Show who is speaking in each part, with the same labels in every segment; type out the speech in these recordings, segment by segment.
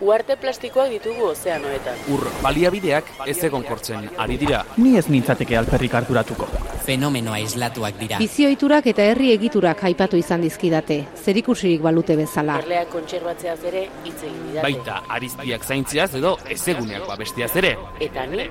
Speaker 1: Uarte plastikoak ditugu ozeanoetan.
Speaker 2: Ur baliabideak ez egonkortzen ari dira.
Speaker 3: Ni ez nintzateke alperrik harturatuko.
Speaker 4: Fenomeno aislatuak dira.
Speaker 5: Bizioiturak eta herri egiturak aipatu izan dizkidate, zerikusirik balute bezala.
Speaker 1: Erleak kontserbatzeaz ere hitz egin didate.
Speaker 2: Baita arizpiak zaintziaz edo ezeguneak babestiaz ere.
Speaker 1: Eta ni,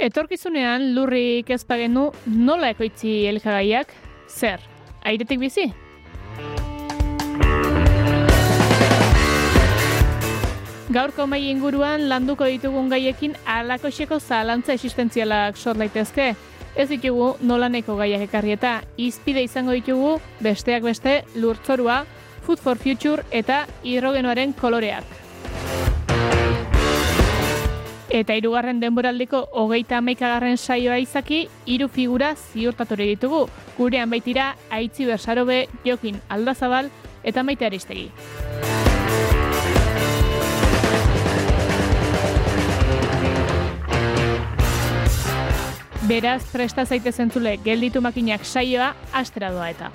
Speaker 6: Etorkizunean lurrik ez bagenu nola ekoitzi elikagaiak? Zer? Airetik bizi? Gaurko mai inguruan landuko ditugun gaiekin alakoxeko zalantza existentzialak sor daitezke. Ez ditugu nolaneko gaiak ekarri eta izpide izango ditugu besteak beste lurtzorua, Food for Future eta hidrogenoaren koloreak. Eta hirugarren denboraldiko hogeita hamaikagarren saioa izaki, hiru figura ziurtatore ditugu. Gurean baitira Aitzi Bersarobe, Jokin Aldazabal eta Maite Aristegi. Beraz, presta zaite zentzule, gelditu makinak saioa, astera doa eta.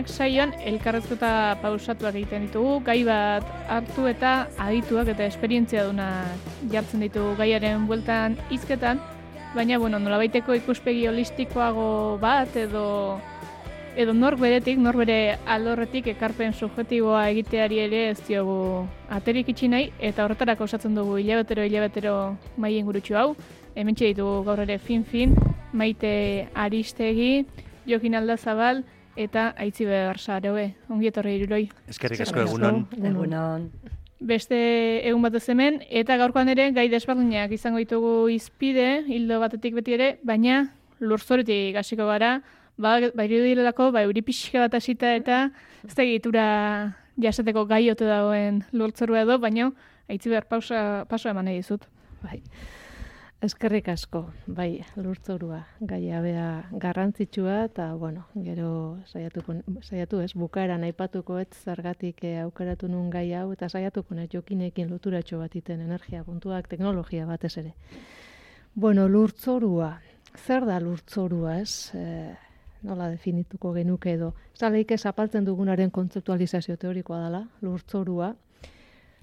Speaker 6: Makinak saioan elkarrezketa pausatuak egiten ditugu, gai bat hartu eta adituak eta esperientzia duna jartzen ditugu gaiaren bueltan hizketan, baina bueno, nolabaiteko ikuspegi holistikoago bat edo edo nor beretik, nor bere alorretik ekarpen subjetiboa egiteari ere ez diogu aterik itxi nahi, eta horretarako osatzen dugu hilabetero hilabetero mai ingurutxu hau, hemen ditugu gaur ere fin-fin, maite aristegi, Jokin Aldazabal, eta Aitzi Begarsaroe. Ongi etorri iruroi.
Speaker 7: Eskerrik asko egunon.
Speaker 8: Egunon.
Speaker 6: Beste egun batez hemen, eta gaurkoan ere gai desberdinak izango ditugu izpide, hildo batetik beti ere, baina lurzoretik hasiko gara, ba, ba irudirelako, ba, euri pixka bat hasita eta ez da egitura jasateko gai ote dagoen lurtzorua edo, baina Aitzi behar pausa, paso eman nahi dizut.
Speaker 8: Bai. Eskerrik asko, bai, lurtzorua, gaia bea garrantzitsua, eta, bueno, gero saiatuko, saiatu ez, bukaeran aipatuko ez zergatik eh, aukeratu nun gai hau, eta saiatuko ez jokinekin loturatxo bat iten energia puntuak, teknologia batez ere. Bueno, lurtzorua, zer da lurtzorua ez? E, nola definituko genuke edo. Zaleik ez apaltzen dugunaren kontzeptualizazio teorikoa dela, lurtzorua,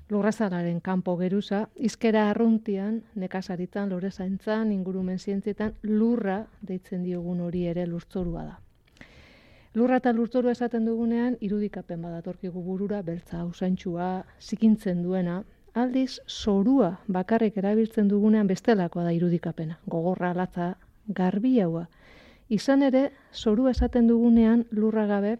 Speaker 8: lurrazararen kanpo geruza, izkera arruntian, nekazaritan, lorezaintzan, ingurumen zientzietan, lurra deitzen diogun hori ere lurtzorua da. Lurra eta lurtzorua esaten dugunean, irudikapen badatorkigu burura, beltza usaintxua, zikintzen duena, aldiz, zorua bakarrik erabiltzen dugunean bestelakoa da irudikapena. Gogorra, latza, garbiaua. Izan ere, zorua esaten dugunean lurra gabe,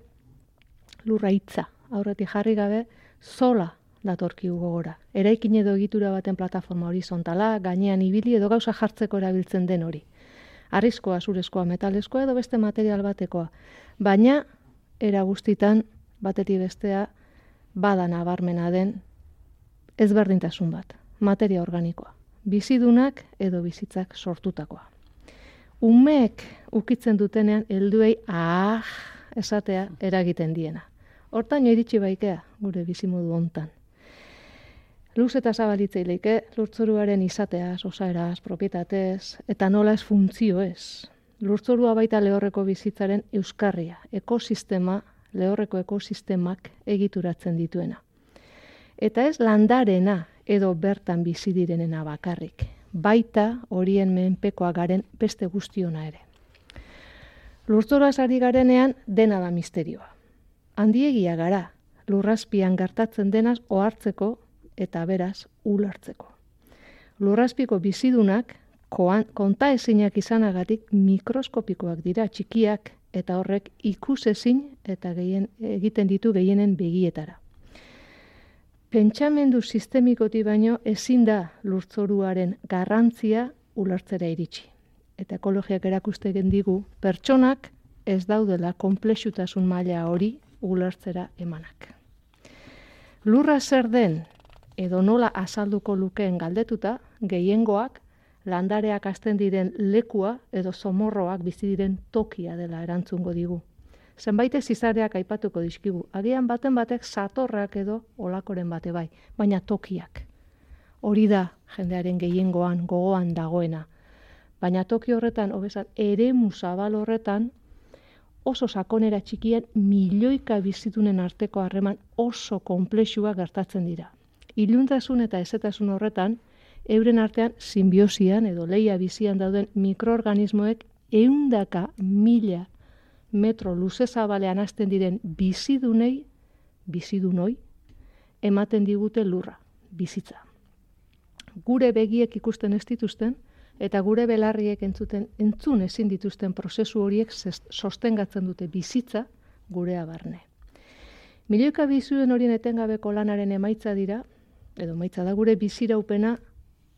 Speaker 8: lurra hitza, aurretik jarri gabe, zola datorkigu gogora. Eraikin edo egitura baten plataforma horizontala, gainean ibili edo gauza jartzeko erabiltzen den hori. Arriskoa, zurezkoa, metaleskoa edo beste material batekoa. Baina, era guztitan, batetik bestea, bada nabarmena den ezberdintasun bat, materia organikoa. Bizidunak edo bizitzak sortutakoa. Umeek ukitzen dutenean helduei ah esatea eragiten diena. Hortaino iritsi baikea gure bizimodu hontan. Luz eta zabalitzeileke lurtzoruaren izateaz, osaeraz, propietatez, eta nola ez funtzio ez. Lurtzorua baita lehorreko bizitzaren euskarria, ekosistema, lehorreko ekosistemak egituratzen dituena. Eta ez landarena edo bertan bizi direnena bakarrik, baita horien menpekoa garen beste guztiona ere. Lurtzoraz ari garenean dena da misterioa. Handiegia gara, lurrazpian gertatzen denaz ohartzeko eta beraz ulartzeko. Lurrazpiko bizidunak konta ezinak izanagatik mikroskopikoak dira txikiak eta horrek ikusezin eta gehien, egiten ditu gehienen begietara. Pentsamendu sistemikoti baino ezin da lurtzoruaren garrantzia ulertzera iritsi. Eta ekologiak erakuste digu pertsonak ez daudela konplexutasun maila hori ulertzera emanak. Lurra zer den edo nola azalduko lukeen galdetuta, gehiengoak landareak hasten diren lekua edo somorroak bizi diren tokia dela erantzungo digu. Zenbait izareak aipatuko dizkigu, agian baten batek satorrak edo olakoren bate bai, baina tokiak. Hori da jendearen gehiengoan gogoan dagoena. Baina toki horretan, hobesan, eremu zabal horretan, oso sakonera txikien milioika bizitunen arteko harreman oso konplexua gertatzen dira. Iluntasun eta ezetasun horretan, euren artean simbiosian edo leia bizian dauden mikroorganismoek eundaka mila metro luze zabalean hasten diren bizidunei, bizidunoi, ematen digute lurra, bizitza. Gure begiek ikusten ez dituzten, eta gure belarriek entzuten entzun ezin dituzten prozesu horiek sostengatzen dute bizitza gurea barne. Milioika bizuen horien etengabeko lanaren emaitza dira, edo emaitza da gure biziraupena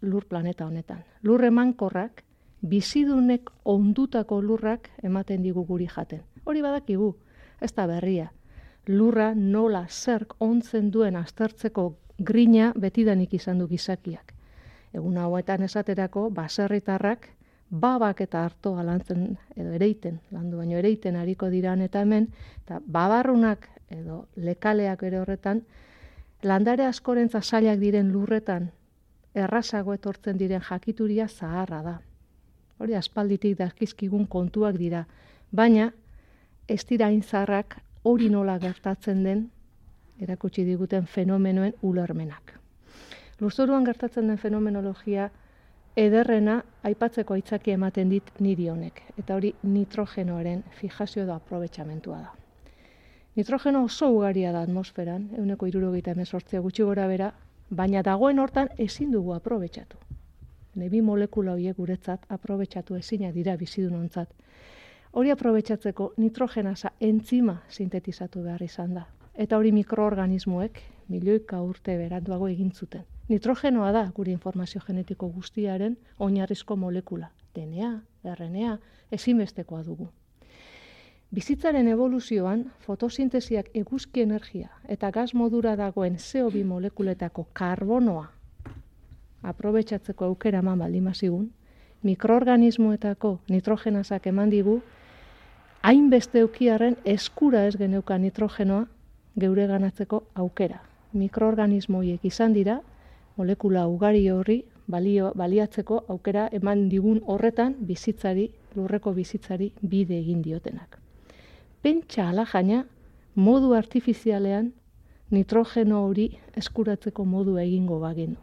Speaker 8: lur planeta honetan. Lur emankorrak, bizidunek ondutako lurrak ematen digu guri jaten. Hori badakigu, ez da berria. Lurra nola zerk ontzen duen aztertzeko grina betidanik izan du gizakiak. Egun hauetan esaterako, baserritarrak, babak eta harto lantzen edo ereiten, landu baino ereiten hariko diran eta hemen, eta babarrunak edo lekaleak ere horretan, landare askorentza zailak diren lurretan errazago etortzen diren jakituria zaharra da. Hori aspalditik dakizkigun kontuak dira, baina ez dira zaharrak hori nola gertatzen den erakutsi diguten fenomenoen ulermenak. Lurzoruan gertatzen den fenomenologia ederrena aipatzeko aitzaki ematen dit niri honek, eta hori nitrogenoaren fijazio da aprobetxamentua da. Nitrogeno oso ugaria da atmosferan, euneko irurogeita emezortzia gutxi gora bera, baina dagoen hortan ezin dugu aprobetxatu. Nebi molekula horiek guretzat aprobetxatu ezina dira bizidun ontzat. Hori aprobetxatzeko nitrogenasa entzima sintetizatu behar izan da. Eta hori mikroorganismoek milioika urte beranduago egin zuten. Nitrogenoa da gure informazio genetiko guztiaren oinarrizko molekula. DNA, RNA, ezinbestekoa dugu. Bizitzaren evoluzioan, fotosintesiak eguzki energia eta gas modura dagoen CO2 molekuletako karbonoa aprobetsatzeko aukera eman baldin mazigun, mikroorganismoetako nitrogenazak eman digu, hainbeste eukiarren eskura ez geneuka nitrogenoa geure ganatzeko aukera. Mikroorganismoiek izan dira, molekula ugari horri balio, baliatzeko aukera eman digun horretan bizitzari, lurreko bizitzari bide egin diotenak pentsa ala jaina modu artifizialean nitrogeno hori eskuratzeko modu egingo bagenu.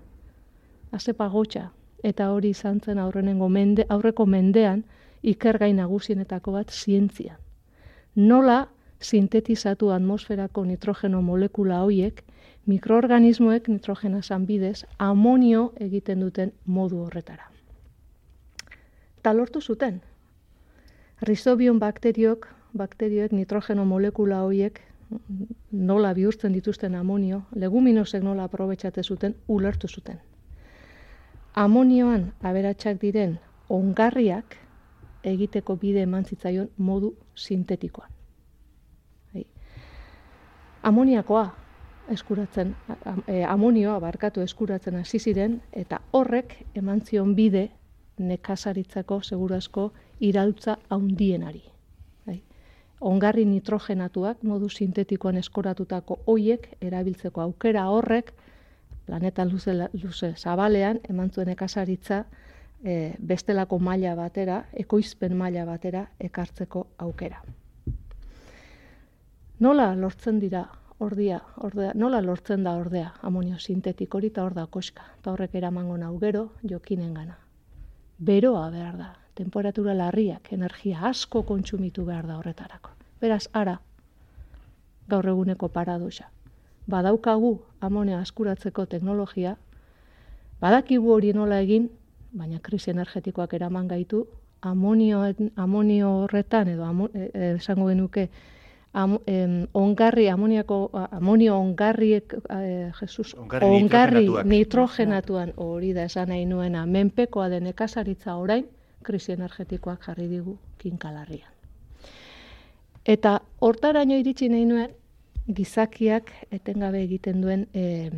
Speaker 8: Azepa gotxa, eta hori izan zen aurrenengo mende, aurreko mendean ikergai nagusienetako bat zientzian. Nola sintetizatu atmosferako nitrogeno molekula hoiek, mikroorganismoek nitrogena bidez amonio egiten duten modu horretara. Ta lortu zuten. Rizobion bakteriok bakterioek nitrogeno molekula horiek nola bihurtzen dituzten amonio, leguminosek nola aprobetxate zuten, ulertu zuten. Amonioan aberatsak diren ongarriak egiteko bide eman zitzaion modu sintetikoan. Amoniakoa eskuratzen, e, amonioa barkatu eskuratzen hasi ziren eta horrek eman zion bide nekazaritzako segurazko irautza haundienari. Ongarri nitrogenatuak modu sintetikoan eskoratutako hoiek erabiltzeko aukera horrek planeta luze, luze zabalean eman zuen nekazaritza e, bestelako maila batera, ekoizpen maila batera ekartzeko aukera. Nola lortzen dira ordia, ordea, nola lortzen da ordea amonio sintetik hori eta hor da koska, eta horrek eramango nau gero jokinen gana. Beroa behar da, temperatura larriak, energia asko kontsumitu behar da horretarako. Beraz, ara, gaur eguneko paradoxa. Badaukagu amonea askuratzeko teknologia, badakigu hori nola egin, baina krisi energetikoak eraman gaitu, amonioen, amonio horretan, edo e, e, esango genuke, am, em, ongarri, amoniako, amonio ongarriek, e, Jesus,
Speaker 7: Ongarri
Speaker 8: ongarri nitrogenatuan hori da esan nahi nuena, menpekoa den nekazaritza orain, krisi energetikoak jarri digu kinkalarrian. Eta hortaraino iritsi nahi nuen, gizakiak etengabe egiten duen, e,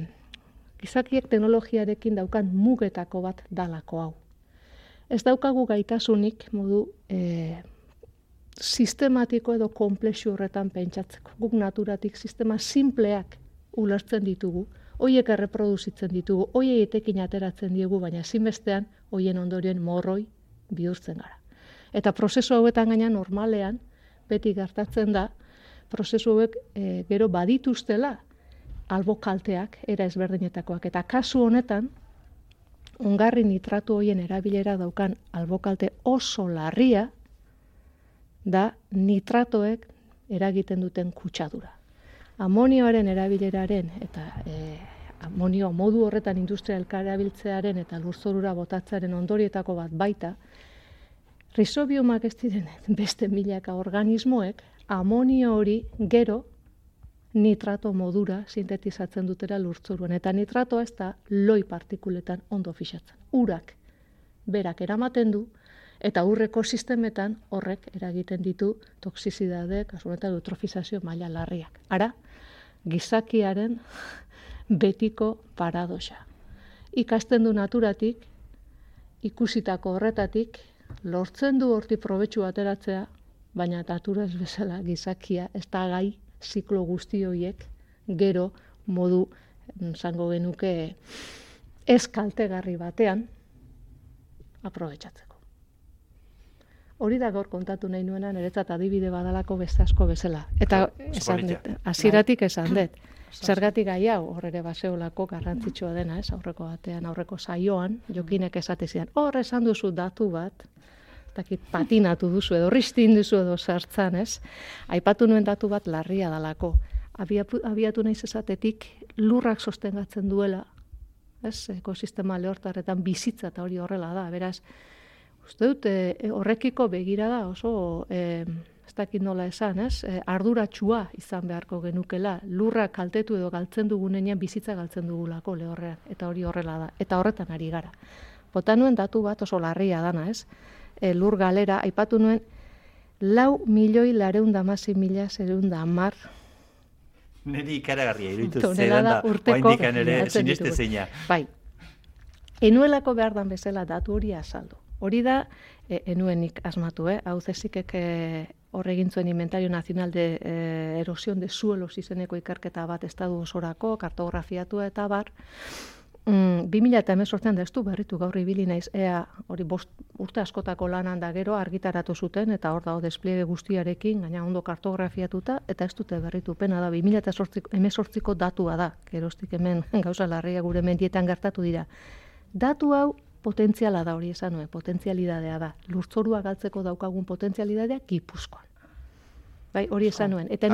Speaker 8: gizakiak teknologiarekin daukan mugetako bat dalako hau. Ez daukagu gaitasunik modu e, sistematiko edo komplexu horretan pentsatzeko. Guk naturatik sistema simpleak ulertzen ditugu, hoiek erreproduzitzen ditugu, hoiei etekin ateratzen diegu, baina ezinbestean hoien ondorioen morroi bihurtzen gara. Eta prozesu hauetan gaina normalean, beti gertatzen da, prozesu hauek e, gero badituztela albo kalteak, era ezberdinetakoak. Eta kasu honetan, ongarri nitratu hoien erabilera daukan albokalte oso larria, da nitratoek eragiten duten kutsadura. Amonioaren erabileraren eta e, amonio modu horretan industria elkarabiltzearen eta lurzorura botatzearen ondorietako bat baita, risobiomak ez diren beste milaka organismoek amonio hori gero nitrato modura sintetizatzen dutera lurtzoruan. Eta nitrato ez da loi partikuletan ondo fixatzen. Urak berak eramaten du, eta urreko sistemetan horrek eragiten ditu toksizidade, kasu honetan eutrofizazio maila larriak. Ara, gizakiaren betiko paradoxa. Ikasten du naturatik, ikusitako horretatik, lortzen du horti probetxu ateratzea, baina natura ez bezala gizakia ez da gai ziklo guzti horiek gero modu zango genuke ez kaltegarri batean aprobetxatzeko. Hori da gaur kontatu nahi nuena niretzat adibide badalako beste asko bezala. Eta esan dut, hasieratik esan dut. Zergatik gai hau hor ere baseolako garrantzitsua dena, ez? Aurreko batean, aurreko saioan, jokinek esate zidan, hor esan duzu datu bat, dakit patinatu duzu edo ristin duzu edo sartzan, ez? Aipatu nuen datu bat larria dalako. Abiatu, abiatu naiz esatetik lurrak sostengatzen duela, ez? Ekosistema lehortarretan bizitza eta hori horrela da, beraz, uste dut e, horrekiko begira da oso e, ez dakit nola esan, ez? E, arduratsua izan beharko genukela, lurra kaltetu edo galtzen dugunean bizitza galtzen dugulako lehorrean, eta hori horrela da, eta horretan ari gara. Bota nuen datu bat oso larria dana, ez? E, lur galera, aipatu nuen, lau milioi lareun damasi mila zereun da amar
Speaker 7: Neri ikaragarria iruditu zelan da, oaindikan ere sineste zeina.
Speaker 8: Bai. Enuelako behar dan bezala datu hori azaldu. Hori da, e, enuenik asmatu, eh? hau zezikek e, horre egin zuen inventario nazional de e, erosión de suelos izeneko ikerketa bat estadu osorako, kartografiatua eta bar, Mm, 2000 eta emezortzean da ez du berritu gaur ibili naiz, ea hori bost urte askotako lanan da gero argitaratu zuten, eta hor dago despliege guztiarekin, gaina ondo kartografiatuta, eta ez dute berritu pena da, 2000 eta emezortziko datua da, gerostik hemen gauza larria gure mendietan gertatu dira. Datu hau potentziala da hori esan nuen, potentzialidadea da. Lurtzorua galtzeko daukagun potentzialidadea Gipuzkoan. Bai, hori esan nuen. Eta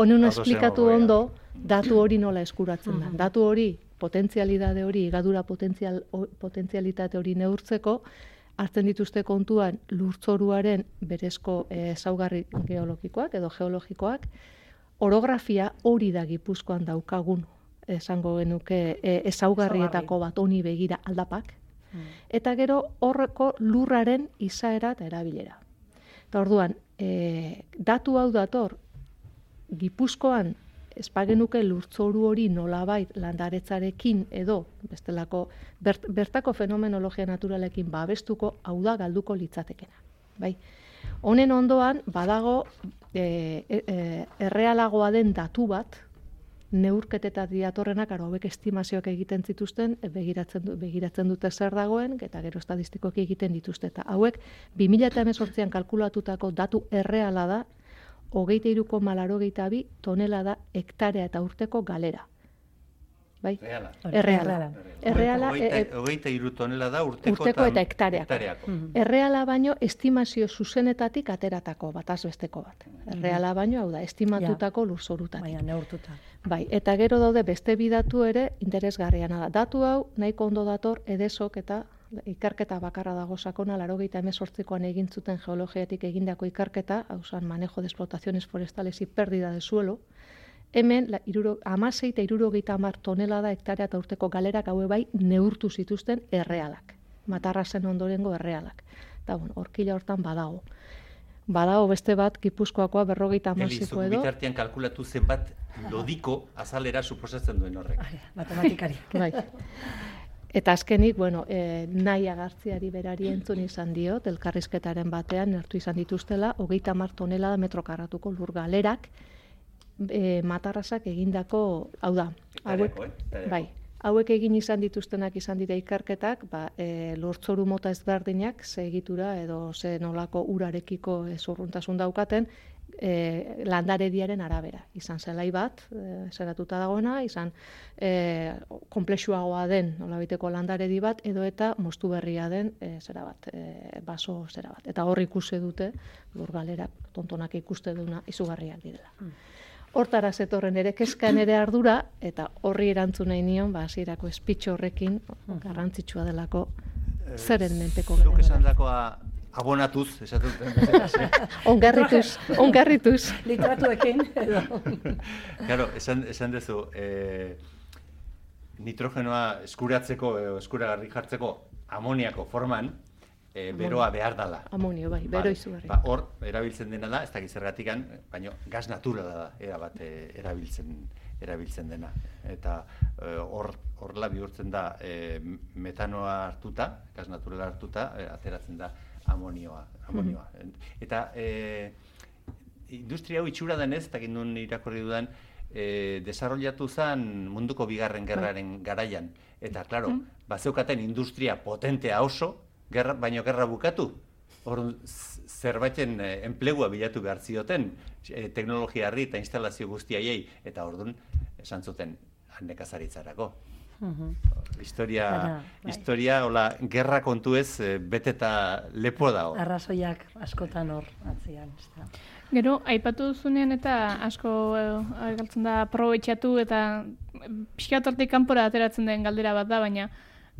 Speaker 8: honen esplikatu ondo, datu hori nola eskuratzen da. Datu hori, potentzialidade hori, igadura potentzial, potentzialitate hori neurtzeko, hartzen dituzte kontuan lurtzoruaren berezko eh, ezaugarri geologikoak edo geologikoak, orografia hori da Gipuzkoan daukagun esango genuke e, ezaugarrietako bat honi begira aldapak. Eta gero horreko lurraren izaera eta erabilera. Eta orduan, e, datu hau dator, Gipuzkoan espagenuke lurtzoru hori nolabait landaretzarekin edo bestelako bert, bertako fenomenologia naturalekin babestuko hau da galduko litzatekena. Bai. Honen ondoan badago e, e, e, errealagoa den datu bat neurketeta diatorrenak, aro hauek estimazioak egiten zituzten, begiratzen, du, begiratzen dute zer dagoen, eta gero estadistikoki egiten dituzte. Eta hauek 2018an kalkulatutako datu erreala da, hogeita iruko malarogeita bi tonela da hektarea eta urteko galera. Bai?
Speaker 7: Reala.
Speaker 8: Erreala. Erreala, e, e,
Speaker 7: iru tonela da urteko,
Speaker 8: urteko eta hektareako.
Speaker 7: hektareako.
Speaker 8: Erreala baino estimazio zuzenetatik ateratako bat, azbesteko bat. Erreala baino, hau da, estimatutako lurzorutatik.
Speaker 9: Baina neurtuta.
Speaker 8: Bai, eta gero daude beste bi datu ere interesgarriana da. Datu hau nahiko ondo dator edesok eta ikerketa bakarra dago sakona, larogeita emezortzikoan egin zuten geologiatik egindako ikerketa, hau zan manejo de explotaciones forestales y pérdida de suelo, hemen la, iruro, amasei eta irurogeita amar tonela da hektarea eta urteko galerak haue bai neurtu zituzten errealak. Matarrazen ondorengo errealak. Eta bueno, horkila hortan badago. Badago beste bat, Gipuzkoakoa berrogeita
Speaker 7: Eli,
Speaker 8: amasiko edo.
Speaker 7: bitartean kalkulatu zenbat lodiko azalera suposatzen duen horrek.
Speaker 9: Matematikari.
Speaker 8: Bai. Eta azkenik, bueno, e, nahi agartziari berari entzun izan diot, elkarrizketaren batean, nertu izan dituztela, hogeita mar da metro karratuko lur galerak, e, matarrazak egindako, hau da, hauek,
Speaker 7: eh? Hektareako.
Speaker 8: bai, hauek egin izan dituztenak izan dira ikerketak, ba, e, lurtzoru mota ezberdinak, ze egitura edo ze nolako urarekiko ezurruntasun daukaten, e, landarediaren arabera. Izan zelai bat, e, zeratuta dagoena, izan e, komplexuagoa den nolabiteko landaredi bat, edo eta moztu berria den e, zera bat, e, baso zera bat. Eta hor ikusi dute, lurgalerak, tontonak ikuste duna izugarriak direla. Hortara zetorren ere kezkan ere ardura, eta horri erantzun nahi nion, ba, hasierako espitxo horrekin, garrantzitsua delako, zeren menpeko
Speaker 7: Zuk
Speaker 8: gara.
Speaker 7: esan dakoa abonatuz, esaten duten bezala, ze?
Speaker 8: Ongarrituz, ongarrituz.
Speaker 9: Litratuekin edo.
Speaker 7: Claro, esan, esan duzu, e, nitrogenoa eskuratzeko, edo eskuragarri jartzeko amoniako forman, e, beroa behar dala.
Speaker 8: Amonio, bai, bero izugarri.
Speaker 7: Ba, hor, erabiltzen dena da, ez dakit zergatikan, baina gas naturala da, era bat e, erabiltzen erabiltzen dena. Eta e, hor horrela bihurtzen da e, metanoa hartuta, gas naturala hartuta, e, ateratzen da amonioa. amonioa. Eta e, industria hau itxura denez, eta nun irakurri dudan, e, desarrollatu zen munduko bigarren gerraren garaian. Eta, klaro, bazeukaten industria potentea oso, gerra, baino gerra bukatu. Hor, zerbaiten eh, enplegua bilatu behar zioten, eh, teknologia harri eta instalazio guztiaiei, eta ordun esan zuten nekazaritzarako. Historia,
Speaker 9: Baina, bai.
Speaker 7: historia, hola, gerra kontuez eh, beteta lepo dago.
Speaker 9: Arrazoiak askotan hor atzian. ezta.
Speaker 6: Gero, aipatu duzunean eta asko galtzen da aprobetxatu eta pixkatortik kanpora ateratzen den galdera bat da, baina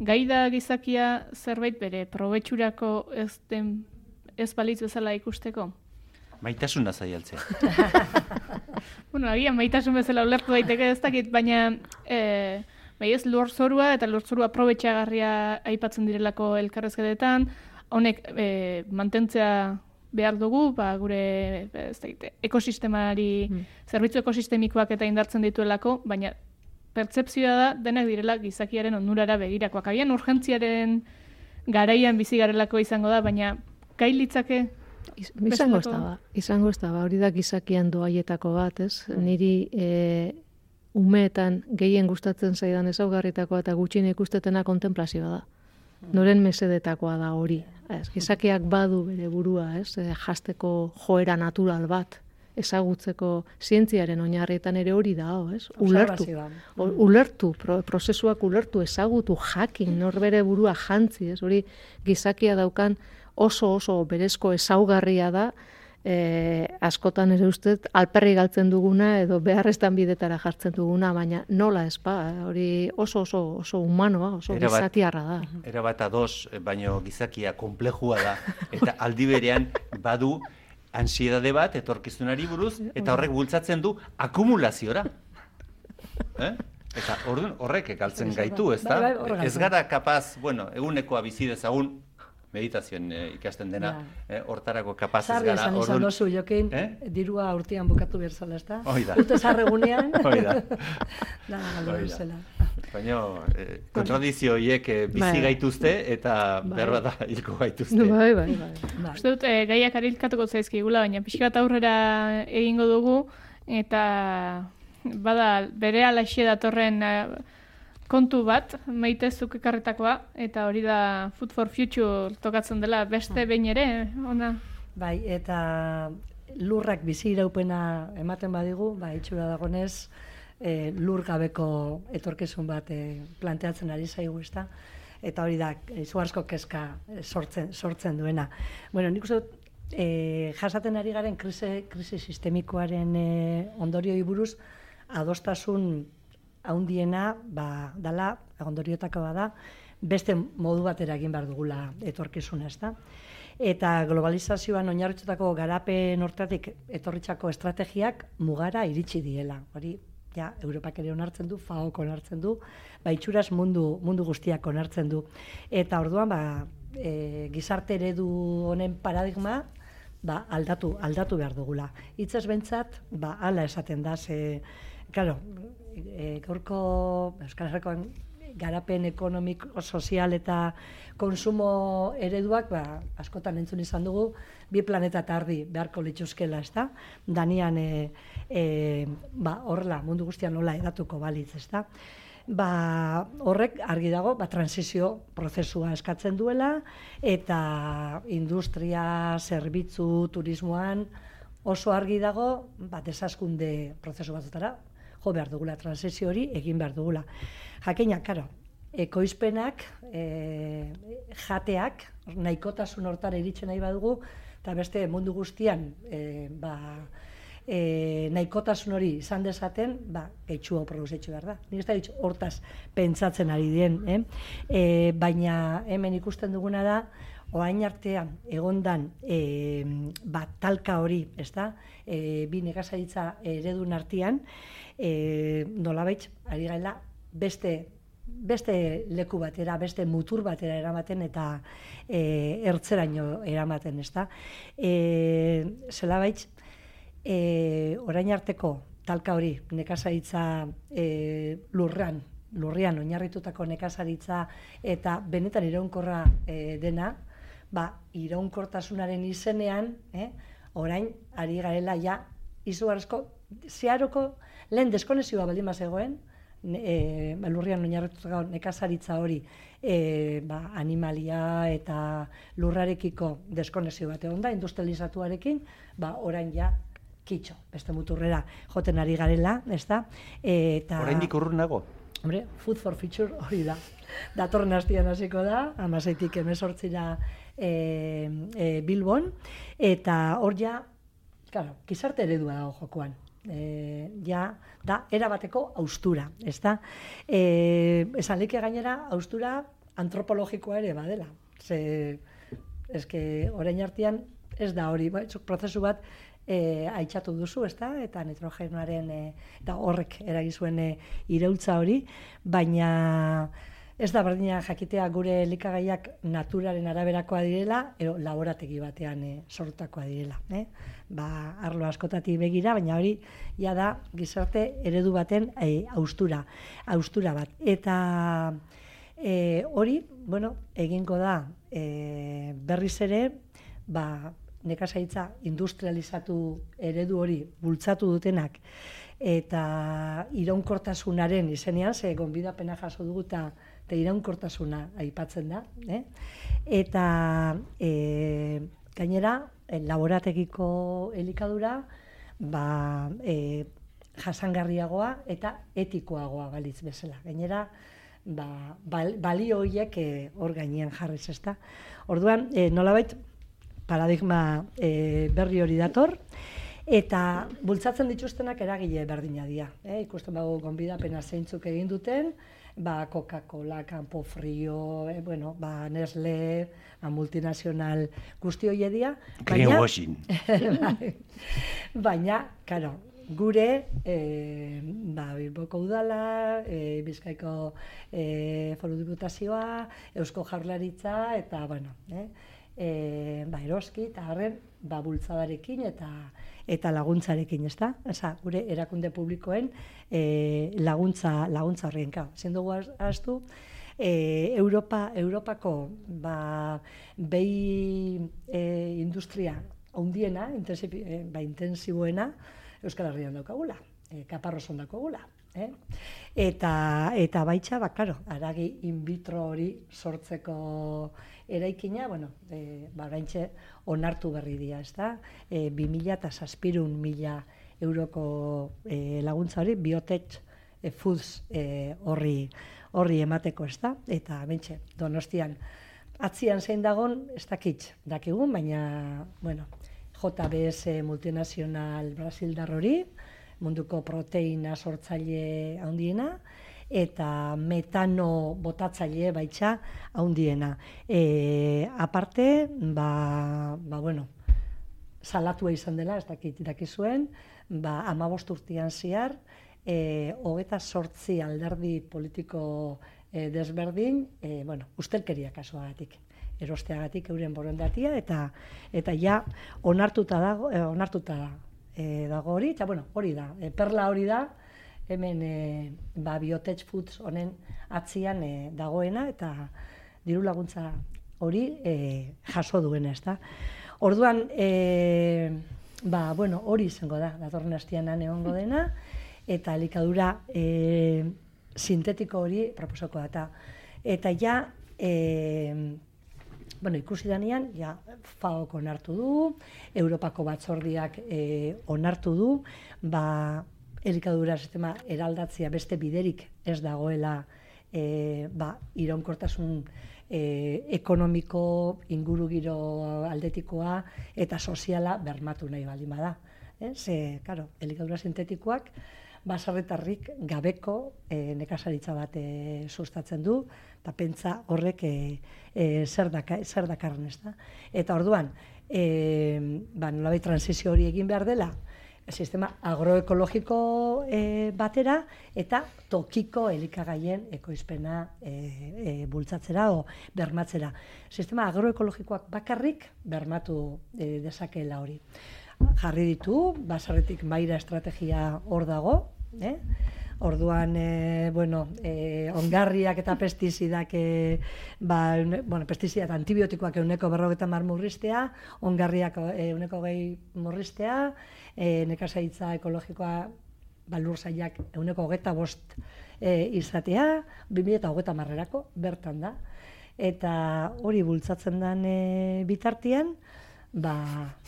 Speaker 6: gai da gizakia zerbait bere probetxurako ez den ez balitz bezala ikusteko?
Speaker 7: Maitasuna zaialtzea.
Speaker 6: Bueno, agian maitasun bezala ulertu daiteke ez dakit, baina e, bai ez lurzorua eta lurzorua aprobetxagarria aipatzen direlako elkarrezketetan, honek e, mantentzea behar dugu, ba, gure ez dakit, ekosistemari, zerbitzu ekosistemikoak eta indartzen dituelako, baina pertzepzioa da denak direla gizakiaren onurara begirakoak. Agian urgentziaren garaian bizi garelako izango da, baina gai litzake
Speaker 8: Iz- Izango ez da izango ez da ba, hori da gizakian doaietako bat, ez? Niri e, umeetan gehien gustatzen zaidan ezaugarritakoa eta gutxien ikustetena kontemplazioa da. Noren mesedetakoa da hori. Ez, gizakiak badu bere burua, ez? E, jasteko joera natural bat ezagutzeko zientziaren oinarrietan ere hori da, ez? Ulertu. O- ulertu, pro, prozesuak ulertu, ezagutu, jakin, norbere burua jantzi, ez? Hori gizakia daukan oso oso berezko ezaugarria da, e, askotan ere ustez alperri galtzen duguna edo beharreztan bidetara jartzen duguna, baina nola ez ba, hori oso oso oso humanoa, oso
Speaker 7: Erabat-
Speaker 8: gizatiarra da.
Speaker 7: Era bat ados, baino gizakia konplejua da, eta aldi berean badu ansiedade bat etorkizunari buruz eta horrek bultzatzen du akumulaziora. eh? Eta orduan horrek ekaltzen gaitu, ez da?
Speaker 9: Bai, bai, horrek
Speaker 7: ez gara kapaz, bueno, egunekoa bizi dezagun meditazioen eh, ikasten dena, eh, hortarako kapaz ez
Speaker 9: Sarri
Speaker 7: gara.
Speaker 9: izan
Speaker 7: orduan-
Speaker 9: dozu, jokin,
Speaker 7: Eh?
Speaker 9: dirua urtean bukatu behar zela, ez da?
Speaker 7: Hoi da.
Speaker 9: Zarregunean.
Speaker 7: Hoi da. Baina, eh, kontradizio horiek eh, bizi
Speaker 8: Bai.
Speaker 7: gaituzte eta
Speaker 8: Bai.
Speaker 7: behar da hilko gaituzte.
Speaker 8: Bai, bai, bai.
Speaker 9: Bai.
Speaker 6: Uste dut, e, gaiak arilkatuko zaizkigula, baina pixka bat aurrera egingo dugu, eta bada bere alaxe datorren eh, kontu bat, maitezuk ekarretakoa, eta hori da Food for Future tokatzen dela beste behin ere, ona.
Speaker 9: Bai, eta lurrak bizi iraupena ematen badigu, ba, itxura dagonez, e, lur gabeko etorkizun bat e, planteatzen ari zaigu, ezta? Eta hori da, izugarrizko kezka eh, sortzen, sortzen duena. Bueno, nik uste dut, e, jasaten ari garen krisi, krisi sistemikoaren e, ondorioi buruz, adostasun haundiena, ba, dala, ondoriotako bada, beste modu batera egin behar dugula etorkizuna, ezta? Eta globalizazioan oinarritutako garapen hortatik etorritzako estrategiak mugara iritsi diela. Hori, ja, Europak ere onartzen du, FAOk onartzen du, ba, itxuraz mundu, mundu guztiak onartzen du. Eta orduan, ba, e, gizarte eredu honen paradigma, ba, aldatu, aldatu behar dugula. Hitzez bentsat, ba, ala esaten da, ze, claro, e, gaurko Euskal Herrikoan garapen ekonomiko, sozial eta konsumo ereduak, ba, askotan entzun izan dugu, bi planeta eta ardi beharko lituzkela, ez da? Danian, e, e, ba, horrela, mundu guztian nola edatuko balitz, ez da? Ba, horrek argi dago, ba, transizio prozesua eskatzen duela, eta industria, zerbitzu, turismoan, oso argi dago, ba, desaskunde prozesu batzutara, jo behar dugula, transizio hori egin behar dugula. Jakina, karo, ekoizpenak, e, jateak, nahikotasun hortara iritsen nahi badugu, eta beste mundu guztian, e, ba, e, nahikotasun hori izan dezaten, ba, gehiago produzitxu behar da. Nik ez da ditxu hortaz pentsatzen ari dien, eh? E, baina hemen ikusten duguna da, oain artean egondan e, ba, talka hori, ez da, e, bi nekazaritza eredun artean, e, nolabait, ari gaela, beste beste leku batera, beste mutur batera eramaten eta e, ertzeraino eramaten, ezta? E, zelabait, e, orain arteko talka hori nekazaritza e, lurran, lurrian oinarritutako nekazaritza eta benetan iraunkorra e, dena, ba, iraunkortasunaren izenean, eh, orain ari garela ja izugarrizko zeharoko lehen deskonexioa baldin bazegoen, e, ba, lurrian oinarritutako nekazaritza hori e, ba, animalia eta lurrarekiko deskonexio bat egon da, industrializatuarekin, ba, orain ja kitxo, beste muturrera joten ari garela, ez da? Eta...
Speaker 7: Oraindik urrun nago.
Speaker 9: Hombre, Food for Future hori da. Datorren astian hasiko da, amaseitik emezortzira e, e, Bilbon, eta hor ja, claro, gizarte eredua dago jokoan. E, ja, da, erabateko austura, ez da? E, esan leke gainera, austura antropologikoa ere badela. Ze, eske, orain artean, ez da hori, ba, prozesu bat e, aitzatu duzu, ezta? Eta nitrogenoaren e, eta horrek eragizuen e, iraultza hori, baina ez da berdina jakitea gure elikagaiak naturaren araberakoa direla, edo laborategi batean e, sortakoa direla. Eh? Ba, arlo askotati begira, baina hori ja da gizarte eredu baten e, austura, austura bat. Eta e, hori, bueno, egingo da e, berriz ere, ba, nekazaitza industrializatu eredu hori bultzatu dutenak eta iraunkortasunaren izenean, ze gonbidapena jaso dugu eta eta iraunkortasuna aipatzen da. Eh? Eta e, gainera, e, laborategiko elikadura ba, e, jasangarriagoa eta etikoagoa balitz bezala. Gainera, ba, bal, balio horiek e, hor gainean jarriz, ezta. Orduan, e, nolabait, paradigma e, berri hori dator, eta bultzatzen dituztenak eragile berdina dira. Eh? Ikusten bago gonbidapena zeintzuk egin duten, ba, Coca-Cola, Campo Frio, e, bueno, ba, Nestle, ba, multinazional guzti hoi edia.
Speaker 7: Greenwashing.
Speaker 9: Bai. baina, karo, gure, e, ba, Bilboko udala, e, Bizkaiko e, foru diputazioa, Eusko Jaurlaritza, eta, bueno, eh? E, ba, eroski, eta harren, ba, bultzadarekin eta eta laguntzarekin, ezta? Osa, gure erakunde publikoen e, laguntza laguntza horren ka. Ezin dugu ahaztu e, Europa Europako ba behi e, industria handiena, intensib, e, ba intensiboena Euskal Herrian daukagula, e, Kaparroson daukagula. Eh? Eta, eta baitxa, ba, karo, aragi in vitro hori sortzeko eraikina, bueno, e, ba, oraintxe onartu berri dira, ez da? E, 2000 eta saspirun mila euroko e, laguntza hori, biotech e, foods e, horri, horri emateko, ez da? Eta, bentxe, donostian, atzian zein dagon, ez dakitz, dakigun, baina, bueno, JBS multinazional Brasildar hori, munduko proteina sortzaile handiena, eta metano botatzaile baitxa handiena. E, aparte, ba, ba, bueno, salatua izan dela, ez dakit dakizuen, ba, amabost urtean ziar, e, hogeta sortzi alderdi politiko e, desberdin, e, bueno, ustelkeria kasuagatik erosteagatik euren borondatia eta eta ja onartuta dago e, onartuta e, dago hori eta bueno hori da e, perla hori da hemen e, ba, biotech foods honen atzian e, dagoena eta diru laguntza hori e, jaso duena, ez da. Orduan, e, ba, bueno, hori izango da, datorren hastian egongo dena, eta elikadura e, sintetiko hori proposoko da. Eta ja, e, bueno, ikusi danean, ja, FAOk onartu du, Europako batzordiak e, onartu du, ba, elikadura sistema eraldatzea beste biderik ez dagoela e, ba, iraunkortasun e, ekonomiko, ingurugiro aldetikoa eta soziala bermatu nahi baldin bada. Eh? Ze, karo, elikadura sintetikoak basarretarrik gabeko e, nekazaritza bat e, sustatzen du, eta pentsa horrek e, e, zer, daka, zer dakarren ez da. Eta orduan, e, ba, nolabait transizio hori egin behar dela, sistema agroekologiko e, batera eta tokiko elikagaien ekoizpena e, e, bultzatzera o bermatzera. Sistema agroekologikoak bakarrik bermatu e, dezakeela hori. Jarri ditu, basarretik maira estrategia hor dago, eh? Orduan, e, bueno, e, ongarriak eta pestizidak, e, ba, bueno, pestizidak antibiotikoak euneko berrogeta mar murriztea, ongarriak euneko gehi murriztea, e, nekazaitza ekologikoa balur zaiak euneko hogeta bost e, izatea, 2000 eta hogeta marrerako, bertan da. Eta hori bultzatzen den e, bitartian, ba,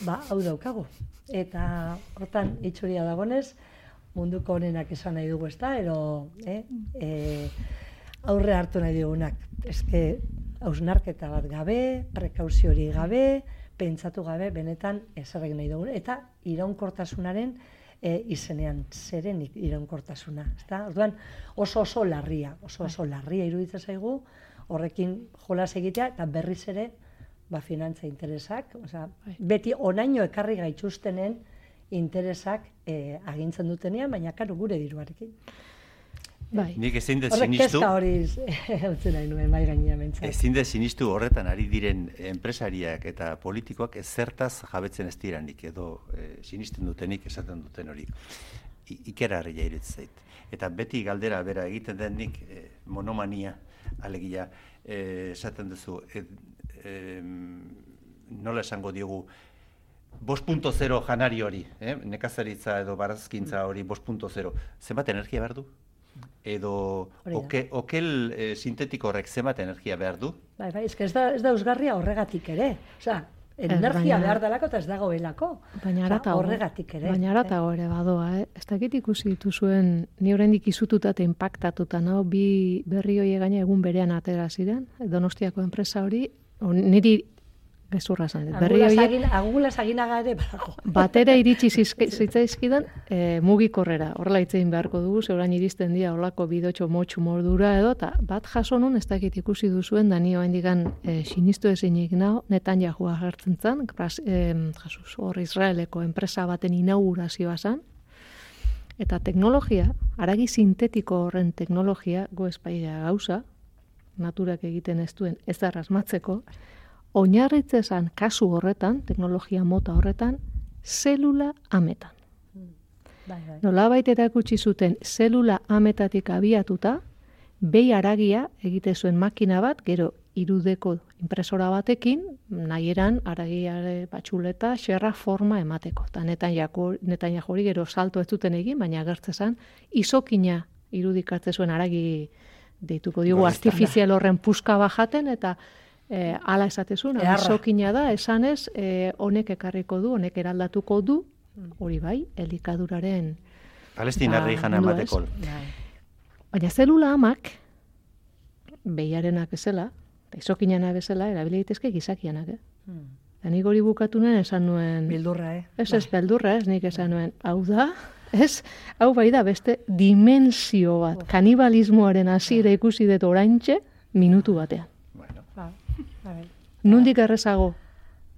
Speaker 9: ba, hau daukagu. Eta hortan itxuria dagonez, munduko honenak esan nahi dugu, ezta? Ero, eh? E, aurre hartu nahi dugunak. Eske, hausnarketa bat gabe, prekauzio hori gabe, pentsatu gabe, benetan ezarrek nahi dugu. Eta iraunkortasunaren e, izenean, zerenik iraunkortasuna. Ezta? Orduan, oso oso larria, oso oso larria iruditzen zaigu, horrekin jolas egitea, eta berriz ere, ba, finantza interesak, osea, beti onaino ekarri gaituztenen, interesak eh, agintzen dutenean, baina karo gure diruarekin.
Speaker 7: Bai. Nik ezin
Speaker 9: Horrek
Speaker 7: sinistu.
Speaker 9: hori utzen nahi nuen, bai gainean mentzat.
Speaker 7: Ezin dut sinistu horretan ari diren enpresariak eta politikoak ezertaz jabetzen ez diranik edo e, sinisten dutenik esaten duten hori. I, ikera harria iruditzen zait. Eta beti galdera bera egiten denik e, monomania alegia e, esaten duzu e, e, nola esango diogu 5.0 janari hori, eh? nekazaritza edo barazkintza hori 5.0, zenbat energia behar du? Edo oke, okel e, sintetiko horrek zenbat energia behar du?
Speaker 9: Bai, bai, ez, ez da, ez da eusgarria horregatik ere. Osea, energia
Speaker 8: baina-
Speaker 9: behar delako eta ez dagoelako.
Speaker 8: Baina aratago.
Speaker 9: horregatik ere.
Speaker 8: Baina aratago ere badoa, eh? Ez dakit ikusi dituzuen, ni oraindik izututa eta impactatuta nao, bi berri hoie gaina egun berean atera ziren, Donostiako enpresa hori, niri gezurra esan dut. Berri horiek
Speaker 9: agin- Angulas aginaga ere badago.
Speaker 8: batera iritsi zitzaizkidan e, mugikorrera. Horrela hitz egin beharko dugu, zeurain iristen dira olako bidotxo motxu mordura edo, eta bat jaso nun, ez dakit ikusi duzuen, da nio handikan e, sinistu ezinik nao, netan jahua jartzen zan, Bras- em, Jesus, hor Israeleko enpresa baten inaugurazioa zan, eta teknologia, aragi sintetiko horren teknologia, go espaia gauza, naturak egiten ez duen ez asmatzeko, oinarritzezan kasu horretan, teknologia mota horretan, zelula ametan.
Speaker 9: Bai, bai.
Speaker 8: Nolabait erakutsi zuten zelula ametatik abiatuta, behi aragia egite zuen makina bat, gero irudeko impresora batekin, nahi eran aragiare batxuleta, xerra forma emateko. Eta netan, jako, netan hori gero salto ez zuten egin, baina agertzezan, izokina irudikatze zuen aragi deituko diogu
Speaker 9: Gorriztanda.
Speaker 8: artifizial horren puska bajaten, eta e, ala esatezun, izokina da, esanez, e, honek ekarriko du, honek eraldatuko du, hori bai, elikaduraren
Speaker 7: Palestinarri
Speaker 8: Ba,
Speaker 7: jana emateko.
Speaker 8: ez. Baina zelula amak, behiarenak bezala, eta izokinana bezala, erabili daitezke gizakianak, eh? Eta nik hori bukatu nuen esan nuen...
Speaker 9: Bildurra, eh?
Speaker 8: Ez, ez, beldurra, ez, nik esan nuen, hau da, ez, hau bai da, beste dimensio bat, kanibalismoaren hasiera ikusi dut oraintxe, minutu batean.
Speaker 9: Ba, bai,
Speaker 8: Nundik errezago,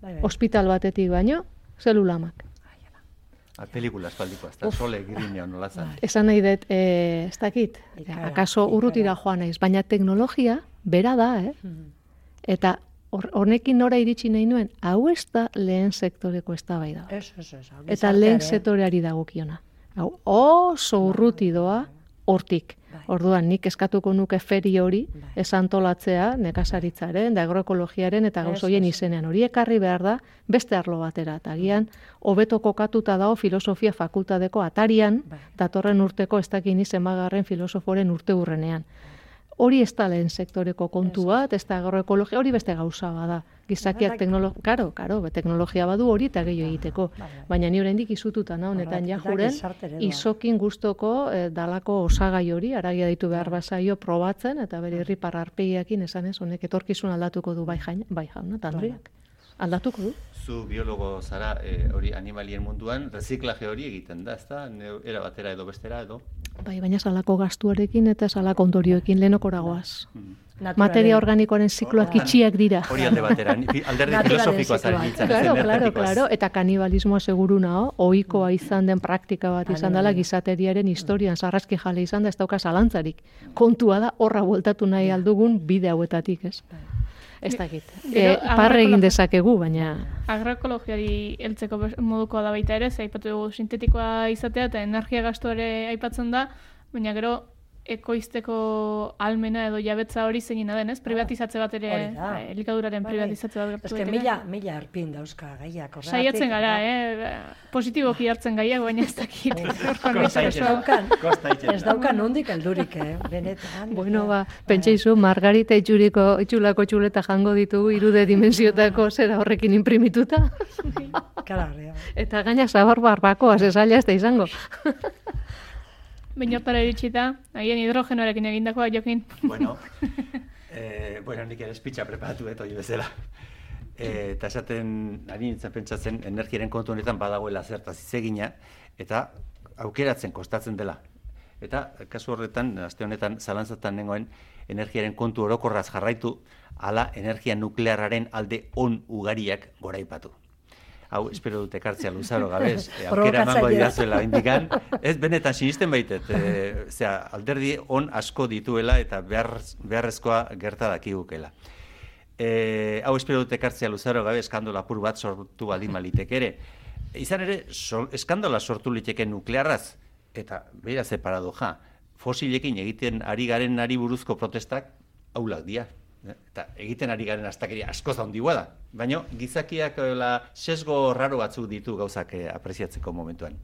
Speaker 9: bai, bai.
Speaker 8: ospital batetik baino, zelulamak.
Speaker 7: A pelikula espaldiko, hasta sole girinea nola zan.
Speaker 8: Esan nahi dut, e, ez dakit, akaso urrutira joan naiz, baina teknologia bera da, eh? Eta hor- honekin nora iritsi nahi nuen, hau ez da lehen sektoreko.
Speaker 9: Ez, ez, ez. hau
Speaker 8: Eta lehen
Speaker 9: gizartearen-
Speaker 8: sektoreari dagokiona. Hau oso urruti doa hortik. Orduan, nik eskatuko nuke feri hori, esantolatzea, nekazaritzaren, da agroekologiaren eta gauz
Speaker 9: Ez,
Speaker 8: horien
Speaker 9: ez.
Speaker 8: izenean. Hori ekarri behar da, beste arlo batera. Eta agian, hobeto kokatuta dago filosofia fakultadeko atarian, datorren urteko ez dakin zenbagarren filosoforen urte urrenean. Hori ez da lehen sektoreko kontu bat, ez da agroekologia, hori beste gauza bada. Gizakiak teknologia, karo, karo, be, teknologia badu hori eta gehiago egiteko. Baina ni oraindik izututa nao, netan ja juren, izokin gustoko eh, dalako osagai hori, aragia ditu behar bazaio probatzen, eta bere irripar arpegiakin esanez, honek etorkizun aldatuko du bai jaina, bai jauna, eta Andreak. Aldatuko du.
Speaker 7: Zu biologo zara eh, hori animalien munduan, reziklaje hori egiten da, ezta? Neu- Era batera edo bestera edo.
Speaker 8: Bai, baina salako gastuarekin eta salako ondorioekin lehenakoragoaz.
Speaker 9: Naturalen-
Speaker 8: Materia organikoaren zikloak itxiak dira.
Speaker 7: Hori alde batera, alderdi filosofikoa nintzen,
Speaker 8: Claro, claro, claro, eta kanibalismoa seguru nao, ohikoa izan den praktika bat izan dela gizateriaren historian. Sarraski jale izan da ez dauka zalantzarik. Kontua da horra bueltatu nahi aldugun bide hauetatik, ez? Ez dakit. E, parre egin dezakegu, baina
Speaker 6: Agroekologiari heltzeko modukoa da baita ere, ze aipatu sintetikoa izatea eta energia gastu aipatzen da, baina gero ekoizteko almena edo jabetza hori zeinina den, ez? Privatizatze bat ere, eh, elikaduraren
Speaker 9: Bai, bai.
Speaker 6: privatizatze bat
Speaker 9: Ez
Speaker 6: gertu daiteke.
Speaker 9: mila, mila erpin dauzka gaiak.
Speaker 6: Saiatzen gara,
Speaker 9: ba,
Speaker 6: eh? Positiboki hartzen gaiak, baina ez dakit.
Speaker 9: Ez daukan, ez daukan nondik heldurik, eh? Benetan.
Speaker 8: Bueno, ba, pentsaizu, margarita itxuriko, itxulako txuleta jango ditugu irude dimensiotako zera horrekin imprimituta. Eta gaina zabar barbakoa, zezaila ez da izango.
Speaker 6: Behin hortara iritsita, agian hidrogenoarekin egindakoa jokin.
Speaker 7: Bueno, eh, bueno, nik ere espitza preparatu hori bezala. Eta esaten, ari nintzen pentsatzen, energiaren kontu honetan badagoela zertaz hitz egina, eta aukeratzen kostatzen dela. Eta kasu horretan, aste honetan, zalantzatan nengoen, energiaren kontu orokorraz jarraitu, ala energia nuklearraren alde on ugariak goraipatu. Hau, espero dut ekartzea luzaro gabez, e, aukera emango didazuela indikan. Ez, benetan sinisten baitet, e, zera, alderdi on asko dituela eta behar, beharrezkoa gerta dakigukela. E, hau espero dut ekartzea luzaro gabe eskandola apur bat sortu baldin malitek ere. Izan ere, sol, eskandola sortu liteke nuklearraz, eta beira ze paradoja, fosilekin egiten ari garen ari buruzko protestak aulak dira. Eh? Eta egiten ari garen astakeria askoz handigoa da. Baina gizakiak la, sesgo raro batzuk ditu gauzak eh, apreziatzeko momentuan.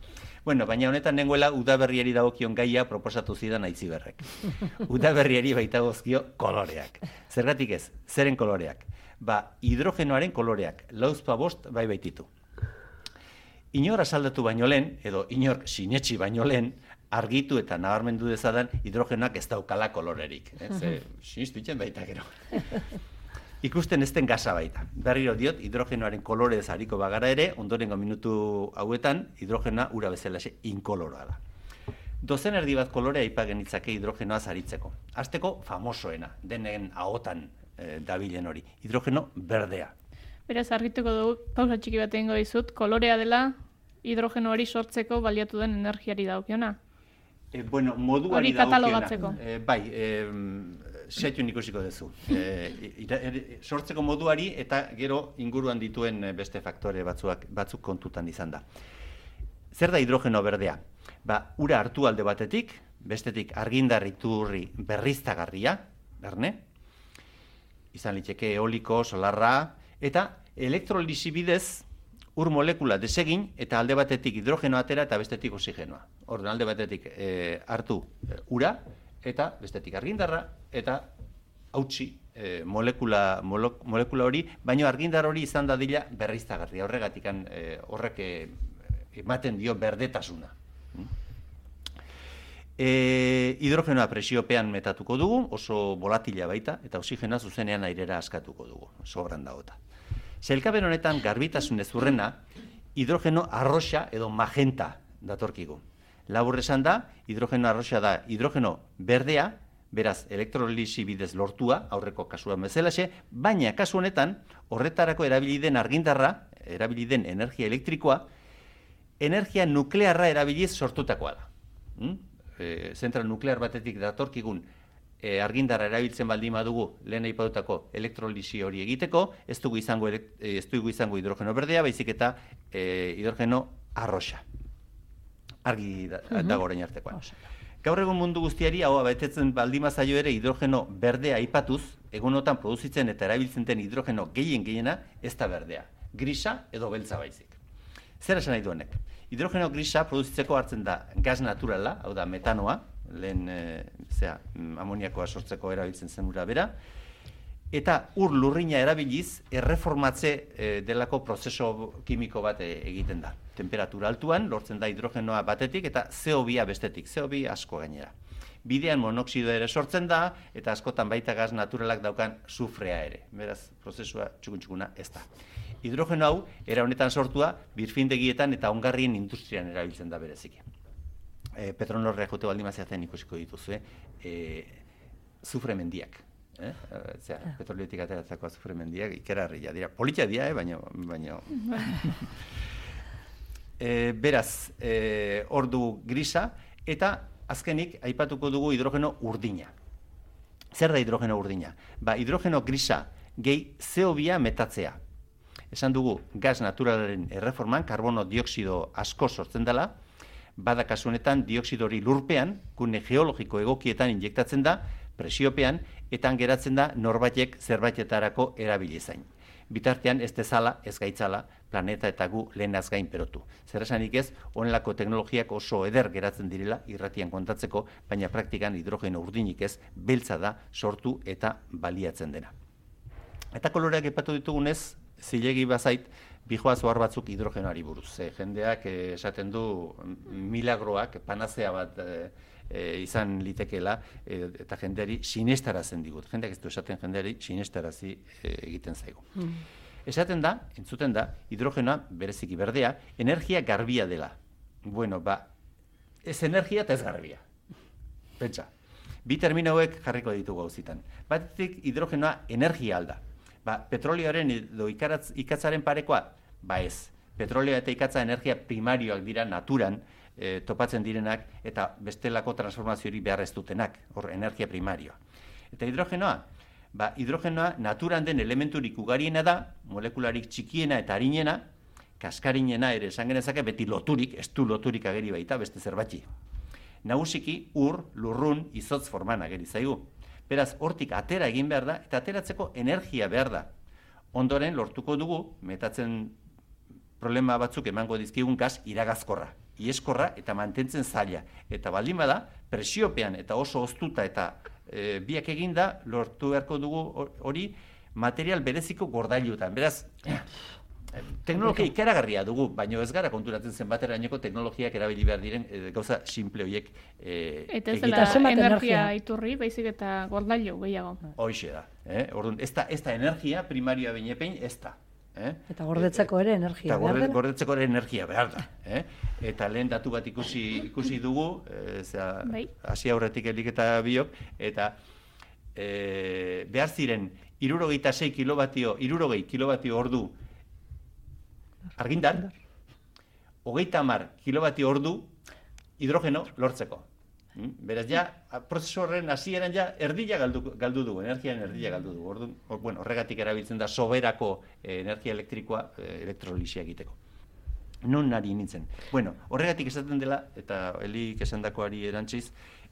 Speaker 7: Bueno, baina honetan nengoela udaberriari dagokion gaia proposatu zidan aitziberrek. udaberriari baita gozkio koloreak. Zergatik ez, zeren koloreak? Ba, hidrogenoaren koloreak, lauzpa bost bai baititu. Inor asaldatu baino lehen, edo inor sinetxi baino lehen, argitu eta nabarmendu dezadan hidrogenoak ez daukala kolorerik. Eh? Ze, sinistu baita gero. ikusten ez den gasa baita. Berriro diot, hidrogenoaren kolorez hariko bagara ere, ondorengo minutu hauetan, hidrogena ura bezalaxe inkoloroa da. Dozen erdi bat kolore aipa genitzake hidrogenoa zaritzeko. Azteko famosoena, denen ahotan e, dabilen hori. Hidrogeno berdea.
Speaker 6: Beraz, argituko dugu, pausa txiki bat egingo dizut, kolorea dela hidrogeno hori sortzeko baliatu den energiari dagokiona.
Speaker 7: E, bueno, moduari
Speaker 6: Hori katalogatzeko.
Speaker 7: E, bai, e, setxun ikusiko duzu. E, ira- er- sortzeko moduari eta gero inguruan dituen eh, beste faktore batzuak batzuk kontutan izan da. Zer da hidrogeno berdea? Ba, ura hartu alde batetik, bestetik argindar iturri berriztagarria, berne, izan litzeke eoliko, solarra, eta elektrolisi bidez ur molekula desegin eta alde batetik hidrogeno atera eta bestetik oxigenoa. Orduan alde batetik e, hartu e, ura eta bestetik argindarra eta hautsi e, molekula, molo- molekula hori, baino argindar hori izan dadila berriztagarria. Horregatik e, horrek ematen dio berdetasuna. E, hidrogenoa presiopean metatuko dugu, oso volatila baita, eta oxigenoa zuzenean airera askatuko dugu, sobran dagota. Sailkapen honetan garbitasun ezurrena, hidrogeno arroxa edo magenta datorkigu. Labur esan da, hidrogeno arroxa da hidrogeno berdea, beraz elektrolisi bidez lortua, aurreko kasuan bezalaxe, baina kasu honetan, horretarako erabili den argindarra, erabili den energia elektrikoa, energia nuklearra erabiliz sortutakoa da. Mm? E, zentral nuklear batetik datorkigun e, argindarra erabiltzen baldin badugu lehen aipatutako elektrolisi hori egiteko, ez dugu izango eh, ez dugu izango hidrogeno berdea, baizik eta e, hidrogeno arroxa. Argi da,
Speaker 9: Mhm.
Speaker 7: dago orain artekoan. Gaur egun mundu guztiari hau betetzen baldin bazaio ere hidrogeno berdea aipatuz, egunotan produzitzen eta erabiltzen den hidrogeno gehien gehiena ez da berdea. Grisa edo beltza baizik. Zer esan nahi du honek? Hidrogeno grisa produzitzeko hartzen da gas naturala, hau da metanoa, lehen e, zera, mm, amoniakoa sortzeko erabiltzen zen ura bera, eta ur lurrina erabiliz erreformatze e, delako prozeso kimiko bat e, egiten da. Temperatura altuan lortzen da hidrogenoa batetik eta CO2 bestetik, CO2 asko gainera. Bidean monoxidoa ere sortzen da eta askotan baita gas naturalak daukan sufrea ere. Beraz, prozesua txukun-txukuna ez da. Hidrogeno hau era honetan sortua birfindegietan eta ongarrien industrian erabiltzen da bereziki. E, petronorrea jote baldin maziatzen ikusiko dituzue, e, zufre mendiak. Eh? E, zera, petroliotik ateratzako azufre mendiak, ikerarria dira. Politia dira, eh? baina... baina... e, beraz, e, ordu grisa, eta azkenik aipatuko dugu hidrogeno urdina. Zer da hidrogeno urdina? Ba, hidrogeno grisa gehi CO2 metatzea. Esan dugu, gas naturalaren erreforman, karbono dioksido asko sortzen dela, bada kasu honetan dioksido hori lurpean, gune geologiko egokietan injektatzen da, presiopean, eta geratzen da norbaitek zerbaitetarako erabili zain. Bitartean ez dezala, ez gaitzala, planeta eta gu lehen gain perotu. Zer esanik ez, onelako teknologiak oso eder geratzen direla irratian kontatzeko, baina praktikan hidrogeno urdinik ez, beltza da sortu eta baliatzen dena. Eta koloreak epatu ditugunez, zilegi bazait, bijoaz ohar batzuk hidrogenoari buruz. E, jendeak eh, esaten du milagroak, panazea bat e, izan litekela, e, eta jendeari sinestarazen digut. Jendeak ez du esaten jendeari sinestarazi e, egiten zaigu. Esaten da, entzuten da, hidrogenoa bereziki berdea, energia garbia dela. Bueno, ba, ez energia eta ez garbia. Pentsa. Bi termino hauek jarriko ditugu gauzitan. Batetik hidrogenoa energia alda. Ba, petrolioaren edo ikaratz, ikatzaren parekoa? Ba ez. Petrolioa eta ikatza energia primarioak dira naturan e, topatzen direnak eta bestelako transformazio hori behar ez dutenak, hor energia primarioa. Eta hidrogenoa? Ba, hidrogenoa naturan den elementurik ugariena da, molekularik txikiena eta harinena, kaskarinena ere esan genezake beti loturik, ez du loturik ageri baita beste zerbati. Nagusiki ur, lurrun, izotz forman ageri zaigu. Beraz, hortik atera egin behar da, eta ateratzeko energia behar da. Ondoren, lortuko dugu, metatzen problema batzuk emango dizkigun gas iragazkorra, ieskorra eta mantentzen zaila. Eta baldin bada, presiopean eta oso oztuta eta e, biak eginda, lortu beharko dugu hor- hori material bereziko gordailutan. Beraz, Teknologia ikaragarria dugu, baino ez gara konturatzen zenbaterainoko teknologiak erabili behar diren e, gauza simple horiek e,
Speaker 6: Eta ez dela energia
Speaker 9: energia?
Speaker 6: iturri, baizik eta gordailu gehiago.
Speaker 7: Hoixe da. Eh? Orduan, ez da, ez da energia primarioa behinepein, ez da. Eh?
Speaker 9: Eta gordetzeko ere energia.
Speaker 7: Eta
Speaker 9: behar dela.
Speaker 7: gordetzeko ere energia behar da. Eh? Eta lehen datu bat ikusi, ikusi dugu, e, zera,
Speaker 6: Bai.
Speaker 7: hasi aurretik elik eta biok, eta e, behar ziren, irurogeita 6 kilobatio, irurogei kilobatio ordu argindar, hogeita mar kilobatio ordu hidrogeno lortzeko. Mm? Beraz, ja, prozesu horren hasieran ja, erdila galdu, galdu dugu, energiaren erdila galdu dugu. Orduan, hor- bueno, horregatik erabiltzen da soberako eh, energia elektrikoa eh, elektrolisia egiteko. Non nari nintzen. Bueno, horregatik esaten dela, eta helik esandakoari erantziz,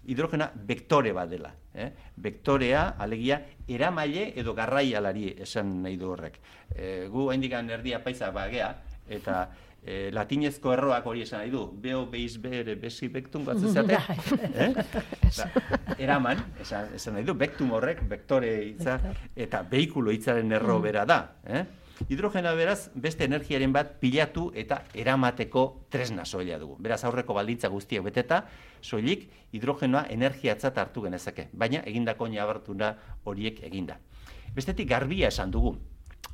Speaker 7: hidrogena vektore bat dela. Eh? Vektorea, alegia, eramaile edo garraialari esan nahi du horrek. E, gu haindikan erdia paisa bagea, eta e, latinezko erroak hori esan nahi du, beo beiz bere besi bektum batzen zate, eh? Ba, eraman, esan, esan nahi du, bektum horrek, vektore hitza, eta behikulo hitzaren erro bera da. Eh? Hidrogena beraz, beste energiaren bat pilatu eta eramateko tresna soila dugu. Beraz, aurreko baldintza guztiak beteta, soilik hidrogenoa energiatzat hartu genezake. Baina, egindako nabartuna horiek eginda. Bestetik garbia esan dugu.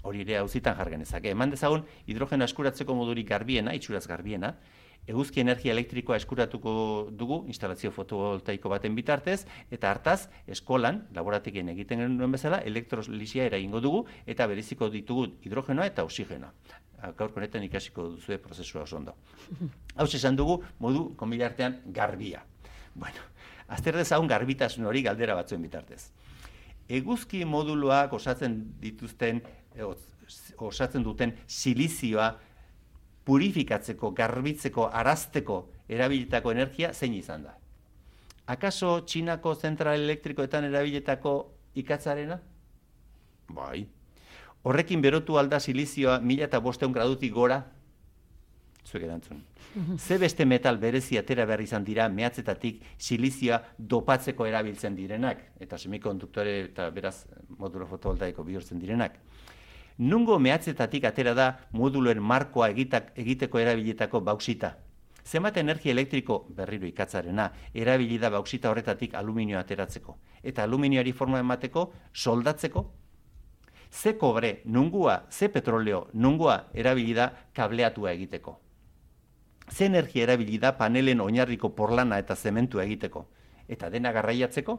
Speaker 7: Hori ere hauzitan jar genezake. Eman dezagun, hidrogenoa eskuratzeko modurik garbiena, itxuraz garbiena, eguzki energia elektrikoa eskuratuko dugu instalazio fotovoltaiko baten bitartez eta hartaz eskolan laborategien egiten genuen bezala elektrolisia eragingo dugu eta bereziko ditugu hidrogenoa eta oxigenoa. Gaurko honetan ikasiko duzue prozesua oso ondo. Hau esan dugu modu konbilartean garbia. Bueno, azter dezagun garbitasun hori galdera batzuen bitartez. Eguzki moduluak osatzen dituzten osatzen duten silizioa purifikatzeko, garbitzeko, arazteko erabilitako energia zein izan da? Akaso Txinako zentral elektrikoetan erabilitako ikatzarena? Bai. Horrekin berotu alda silizioa mila eta bosteun gradutik gora? Zuek erantzun. Ze beste metal berezi atera behar izan dira mehatzetatik silizioa dopatzeko erabiltzen direnak, eta semikonduktore eta beraz modulo fotovoltaiko bihurtzen direnak. Nungo mehatzetatik atera da moduluen markoa egitak, egiteko erabilitako bauxita. Zenbat energia elektriko berriro ikatzarena erabili da bauxita horretatik aluminioa ateratzeko. Eta aluminioari forma emateko, soldatzeko, ze kobre, nungua, ze petroleo, nungua erabili da kableatua egiteko. Ze energia erabili da panelen oinarriko porlana eta zementua egiteko. Eta dena garraiatzeko,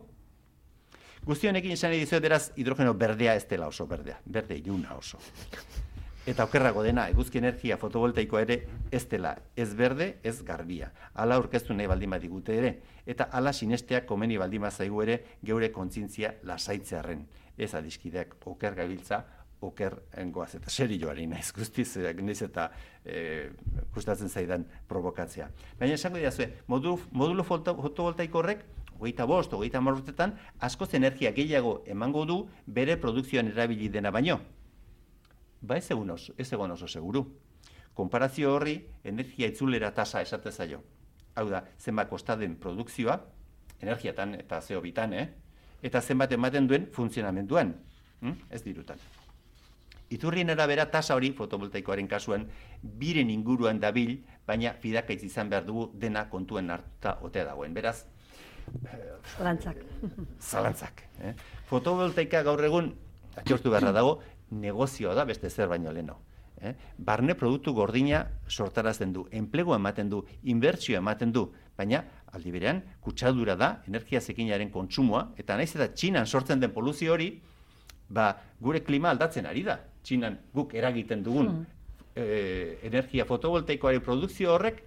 Speaker 7: Guzti honekin esan dizuet beraz hidrogeno berdea ez dela oso berdea, berde iluna oso. Eta okerrago dena, eguzki energia fotovoltaikoa ere ez dela ez berde, ez garbia. Hala aurkeztu nahi baldin badigute ere, eta hala sinesteak komeni baldin bazaigu ere geure kontzientzia lasaitzearren. Ez adiskideak oker gabiltza, oker goaz eta serioari naiz guztiz, eh, naiz eta e, gustatzen zaidan provokatzea. Baina esango didazue, modulo, modulo foto- fotovoltaiko horrek hogeita bost, hogeita hamar urtetan, askoz energia gehiago emango du bere produkzioan erabili dena baino. Ba ez egun oso, ez egon oso seguru. Konparazio horri, energia itzulera tasa esate zaio. Hau da, zenbat kostaden produkzioa, energiatan eta zeo bitan, eh? eta zenbat ematen duen funtzionamenduan, hm? ez dirutan. Iturrien arabera tasa hori fotovoltaikoaren kasuan biren inguruan dabil, baina fidakaitz izan behar dugu dena kontuen hartuta otea dagoen. Beraz,
Speaker 9: Zalantzak.
Speaker 7: zalantzak. Eh? Fotovoltaika gaur egun, atxortu beharra dago, negozioa da beste zer baino leno. Eh? Barne produktu gordina sortarazten du, enplegu ematen du, inbertsio ematen du, baina aldi berean kutsadura da energia zekinaren kontsumoa, eta naiz eta Txinan sortzen den poluzio hori, ba, gure klima aldatzen ari da. Txinan guk eragiten dugun eh, energia fotovoltaikoaren produkzio horrek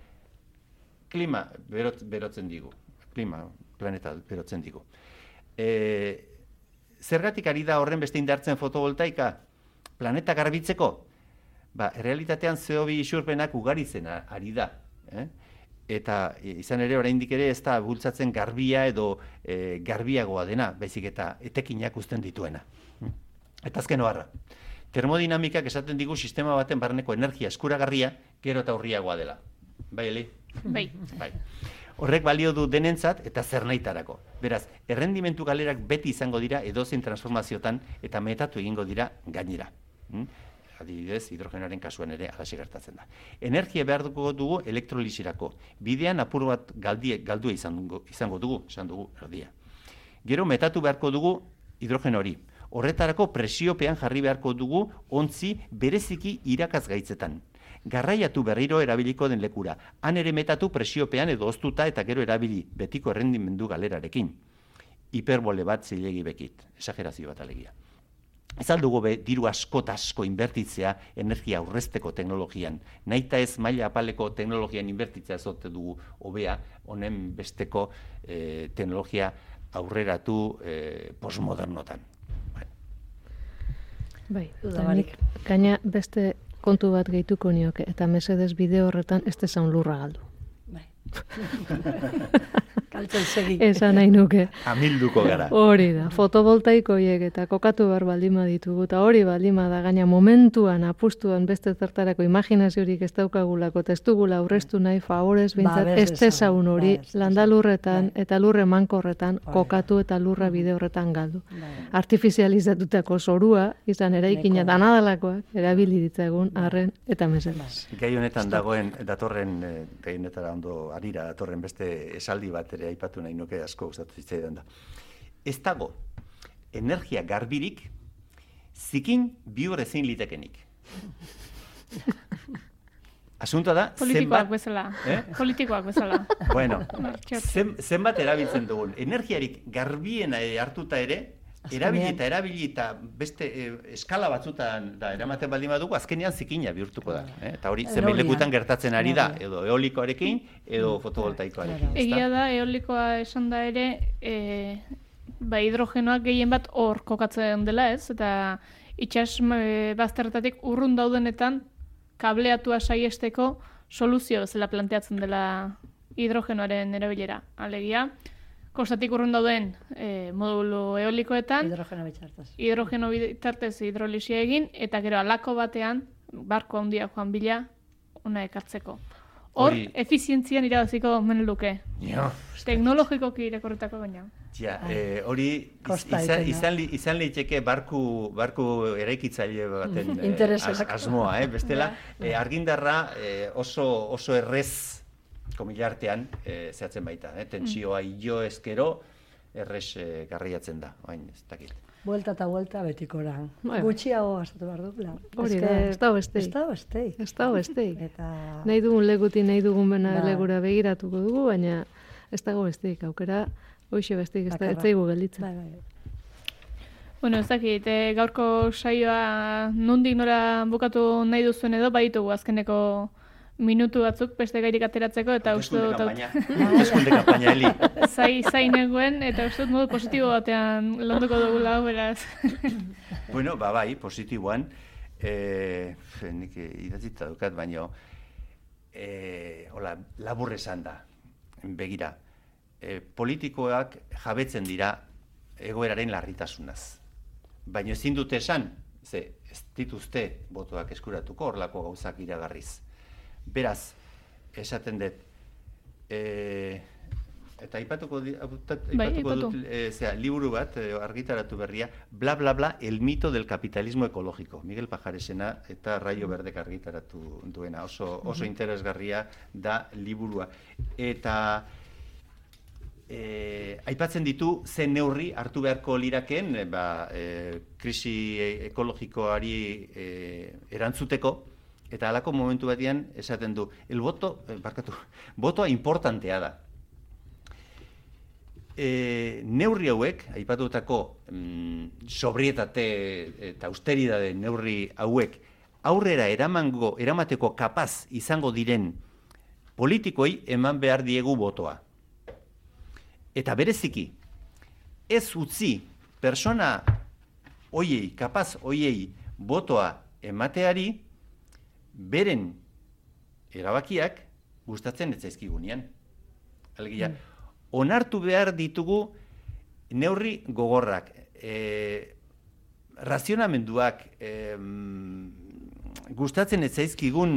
Speaker 7: klima berot, berotzen digu. Klima, planeta berotzen digu. E, zergatik ari da horren beste indartzen fotovoltaika? Planeta garbitzeko? Ba, realitatean CO2 isurpenak ugaritzen a- ari da. Eh? Eta izan ere oraindik ere ez da bultzatzen garbia edo e, garbiagoa dena, baizik eta etekinak uzten dituena. Eta azken oharra. Termodinamikak esaten digu sistema baten barneko energia eskuragarria gero eta urriagoa dela. Bai, Eli?
Speaker 6: Bai.
Speaker 7: Bai. Horrek balio du denentzat eta zer nahitarako. Beraz, errendimentu galerak beti izango dira edozein transformaziotan eta metatu egingo dira gainera. Mm? adibidez, hidrogenoaren kasuan ere halaxe gertatzen da. Energia behar dugu dugu elektrolisirako. Bidean apur bat galdie, galdua izan dugu, izango dugu, esan dugu erdia. Gero metatu beharko dugu hidrogeno hori. Horretarako presiopean jarri beharko dugu ontzi bereziki irakaz gaitzetan. Garraiatu berriro erabiliko den lekura. Han ere metatu presiopean edo oztuta eta gero erabili betiko errendimendu galerarekin. Hiperbole bat zilegi bekit, esagerazio bat alegia. Ez aldugu be, diru asko asko inbertitzea energia aurrezteko teknologian. Naita ez maila apaleko teknologian inbertitzea zote dugu hobea honen besteko eh, teknologia aurreratu eh, postmodernotan.
Speaker 8: Bai,
Speaker 9: Duda
Speaker 8: eta nik gaina beste kontu bat gehituko nioke, eta mesedez bideo horretan ez dezaun lurra galdu.
Speaker 9: Kaltzen segi.
Speaker 8: Esan nahi nuke.
Speaker 7: Amilduko gara.
Speaker 8: Hori da, fotovoltaiko hiek eta kokatu behar baldima ditugu, eta hori baldima da, gaina momentuan, apustuan beste zertarako imaginaziorik ez daukagulako, eta ez dugula aurreztu nahi favorez, bintzat, dezaun
Speaker 9: dezagun,
Speaker 8: hori,
Speaker 9: babes
Speaker 8: landalurretan eta lurre mankorretan kokatu eta lurra bide horretan galdu. Artifizializatutako zorua, izan eraikina danadalakoak, erabili ditzagun, arren eta mesedez.
Speaker 7: Gai honetan dagoen datorren eh, gai honetara ondo arira datorren beste esaldi bat ere aipatu nahi nuke asko gustatu zitzaidan da. Ez dago energia garbirik zikin bihur ezin litekenik. Asuntoa da,
Speaker 6: Politikoak bezala.
Speaker 7: Eh?
Speaker 6: Politikoak bezala.
Speaker 7: Bueno, zen, zenbat erabiltzen dugun. Energiarik garbiena hartuta ere, erabili eta erabili eta beste eh, eskala batzutan da eramaten baldin badugu, azkenean zikina bihurtuko da. Eh? Eta hori
Speaker 6: Eolia.
Speaker 7: zenbailekutan gertatzen ari da, edo eolikoarekin, edo fotovoltaikoarekin. ezta?
Speaker 6: Egia da, eolikoa esan da ere, e, ba, hidrogenoak gehien bat hor kokatzen dela ez, eta itxas e, bazterretatik urrun daudenetan kableatua saiesteko soluzio bezala planteatzen dela hidrogenoaren erabilera. Alegia, kostatik urrun dauden e, modulu eolikoetan,
Speaker 9: Hidrogeno bitxartez.
Speaker 6: hidrogeno bitartez hidrolisia egin, eta gero alako batean, barko handia joan bila, ona ekartzeko. Hor,
Speaker 7: Hori-
Speaker 6: efizientzian irabaziko omen luke.
Speaker 7: Jo.
Speaker 6: Teknologikoki irakorretako baina.
Speaker 7: Ja, eh, hori iz- izan, izan, li- izan liteke barku, barku eraikitzaile baten eh, asmoa, eh? bestela eh, argindarra eh, oso, oso errez komilartean eh, zehatzen baita, eh? tentsioa ilo ezkero errez eh, garriatzen da, oain ez dakit.
Speaker 9: Buelta eta buelta betikora.
Speaker 8: Bai, bai.
Speaker 9: Gutxiago gastatu behar dugula.
Speaker 8: Hori da, ez dago besteik.
Speaker 9: Ez dago besteik.
Speaker 8: Ez dago besteik.
Speaker 9: Eta...
Speaker 8: Nahi dugun lekuti, nahi dugun bena
Speaker 9: Bai.
Speaker 8: legura begiratuko dugu, baina ez dago besteik, aukera, hoxe besteik, ez da, ez zaigu gelditzen.
Speaker 9: Bai, bai.
Speaker 6: Bueno, ez dakit, eh, gaurko saioa nondik nora bukatu nahi duzuen edo, baditugu azkeneko minutu batzuk beste gairik ateratzeko, eta uste dut...
Speaker 7: Hauteskunde kanpaina, Eli.
Speaker 6: Zai, zai neguen, eta uste dut modu positibo batean landuko dugula, hau, beraz.
Speaker 7: Bueno, ba bai, positiboan, eh, nik idatzita dukat, baino, eh, hola, labur esan da, begira, eh, politikoak jabetzen dira egoeraren larritasunaz. Baina ezin dute esan, ze ez dituzte botoak eskuratuko horlako gauzak iragarriz. Beraz, esaten dut, eh, eta aipatuko,
Speaker 6: Bai,
Speaker 7: aipatuko
Speaker 6: aipatu.
Speaker 7: dut, eh, zera, liburu bat, eh, argitaratu berria, bla bla bla, el mito del capitalismo ecológico. Miguel Pajaresena eta Raio Berdek argitaratu duena. Oso, oso interesgarria da liburua. Eta eh, aipatzen ditu ze neurri hartu beharko lirakeen eh, ba, eh, krisi e- ekologikoari eh, erantzuteko eta halako momentu batean esaten du el voto eh, barkatu botoa importantea da e, neurri hauek, aipatutako mm, sobrietate eta austeridade neurri hauek, aurrera eramango, eramateko kapaz izango diren politikoi eman behar diegu botoa. Eta bereziki, ez utzi persona oiei, kapaz oiei botoa emateari, beren erabakiak gustatzen ez zaizkigunean. Alegia, onartu behar ditugu neurri gogorrak, e, razionamenduak, e, gustatzen ez zaizkigun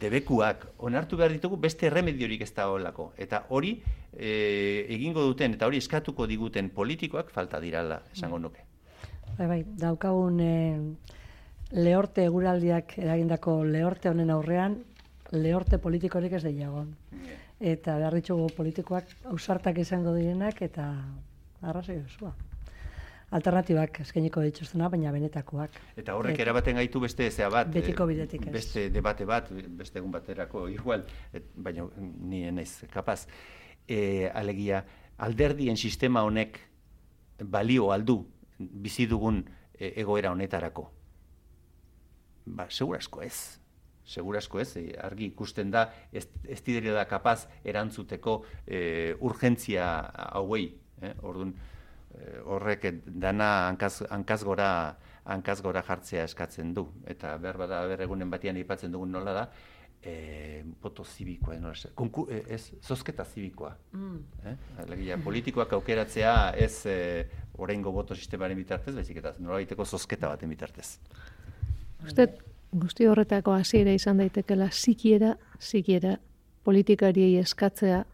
Speaker 7: debekuak, onartu behar ditugu beste erremediorik ez da holako. Eta hori e, egingo duten eta hori eskatuko diguten politikoak falta dirala, esango nuke.
Speaker 9: Bai, bai, daukagun e, lehorte eguraldiak eragindako lehorte honen aurrean, lehorte politikorik ez deiagon. Eta behar ditugu politikoak ausartak izango direnak eta arrazoi osua. Alternatibak eskainiko dituztena, baina benetakoak.
Speaker 7: Eta horrek
Speaker 9: Et-
Speaker 7: erabaten gaitu beste zea bat.
Speaker 9: Betiko
Speaker 7: eh,
Speaker 9: bidetik ez.
Speaker 7: Beste debate bat, beste egun baterako igual, et, baina ni ez kapaz. E, alegia, alderdien sistema honek balio aldu bizi dugun e, egoera honetarako. Ba, segurasko ez. Segurasko ez, e, argi ikusten da, ez, ez direla kapaz erantzuteko e, urgentzia hauei. Eh? Orduan, eh, horrek dana hankaz, hankaz gora hankaz gora jartzea eskatzen du. Eta behar bada ber egunen batean aipatzen dugun nola da, e, boto zibikoa, nola konku, e, ez, zozketa zibikoa.
Speaker 9: Mm.
Speaker 7: Eh? Alegia, politikoak aukeratzea ez e, oraingo boto sistemaren bitartez, baizik eta nolabaiteko zozketa baten bitartez.
Speaker 8: Uste, guzti horretako hasiera izan daitekela sikiera, sikiera politikariei eskatzea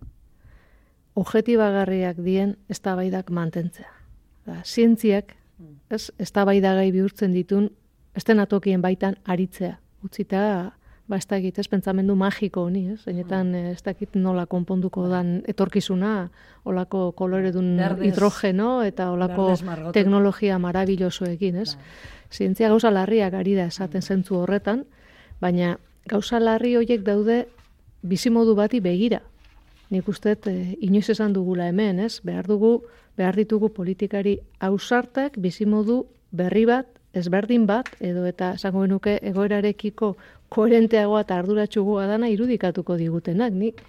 Speaker 8: objetibagarriak dien eztabaidak mantentzea. Da, zientziak, ez, eztabaidagai bihurtzen ditun, estenatokien baitan aritzea. Utzita, ba, ez dakit, ez pentsamendu magiko honi, ez? Zeinetan, eh, ez dakit nola konponduko dan etorkizuna, olako koloredun
Speaker 9: Berdez-
Speaker 8: hidrogeno eta olako teknologia marabillosoekin, ez? Zientzia gauza larriak ari da esaten zentzu horretan, baina gauza larri horiek daude bizimodu bati begira. Nik uste e, inoiz esan dugula hemen, ez? Behar dugu, behar ditugu politikari ausartak bizimodu berri bat, ezberdin bat, edo eta esango genuke egoerarekiko koherenteagoa eta arduratsugoa dana irudikatuko digutenak. Nik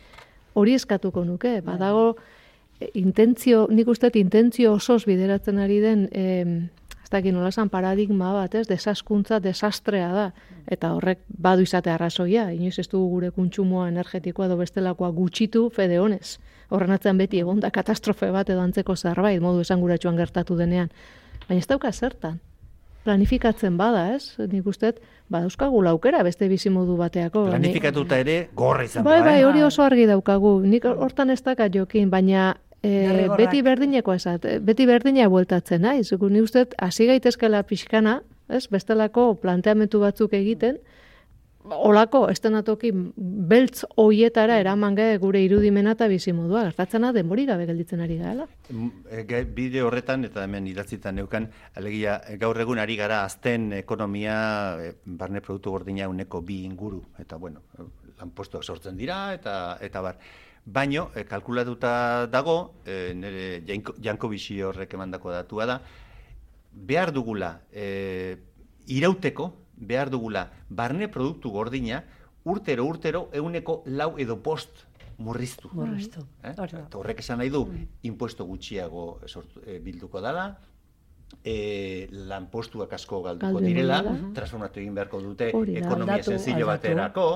Speaker 8: hori eskatuko nuke, badago e, intentzio, nik uste intentzio osoz bideratzen ari den em, ez dakit nola esan paradigma bat, ez, desaskuntza, desastrea da. Eta horrek badu izate arrazoia, inoiz ez dugu gure kuntsumoa energetikoa edo bestelakoa gutxitu fede honez. Horren atzean beti egon da katastrofe bat edo antzeko zerbait, modu esanguratsuan gertatu denean. Baina ez dauka zertan. Planifikatzen bada, ez? Nik uste, dut, badauzkagula aukera beste bizimodu bateako. Ni-
Speaker 7: Planifikatuta ere, gorra izan
Speaker 8: Bai, bai,
Speaker 7: eh?
Speaker 8: hori oso argi daukagu. Nik hortan ez dakat jokin, baina e, beti berdineko esat, eh, beti berdina bueltatzen naiz. Gu ni uste hasi gaitezkela pixkana, ez, bestelako planteamentu batzuk egiten, olako estenatoki beltz hoietara eraman gabe gure irudimena eta bizimodua. Gertatzena denbori gabe gelditzen ari gaela.
Speaker 7: Mm, e, ge- Bide horretan, eta hemen idatzitan neukan, alegia, e, gaur egun ari gara azten ekonomia, e, barne produktu gordina uneko bi inguru, eta bueno, lanpostuak sortzen dira, eta eta bar. Baino, kalkulatuta dago, e, nire Janko, Janko horrek emandako datua da, behar dugula, e, irauteko, behar dugula, barne produktu gordina, urtero, urtero, euneko lau edo post murriztu.
Speaker 9: Murriztu.
Speaker 7: Eh? Eta horrek esan nahi du, impuesto gutxiago sortu, e, bilduko dala, e, lanpostuak asko galduko
Speaker 8: Galdu
Speaker 7: direla, transformatu egin beharko dute
Speaker 8: Hori da.
Speaker 7: ekonomia
Speaker 9: Aldatu,
Speaker 7: sencillo
Speaker 9: aldatu.
Speaker 7: baterako.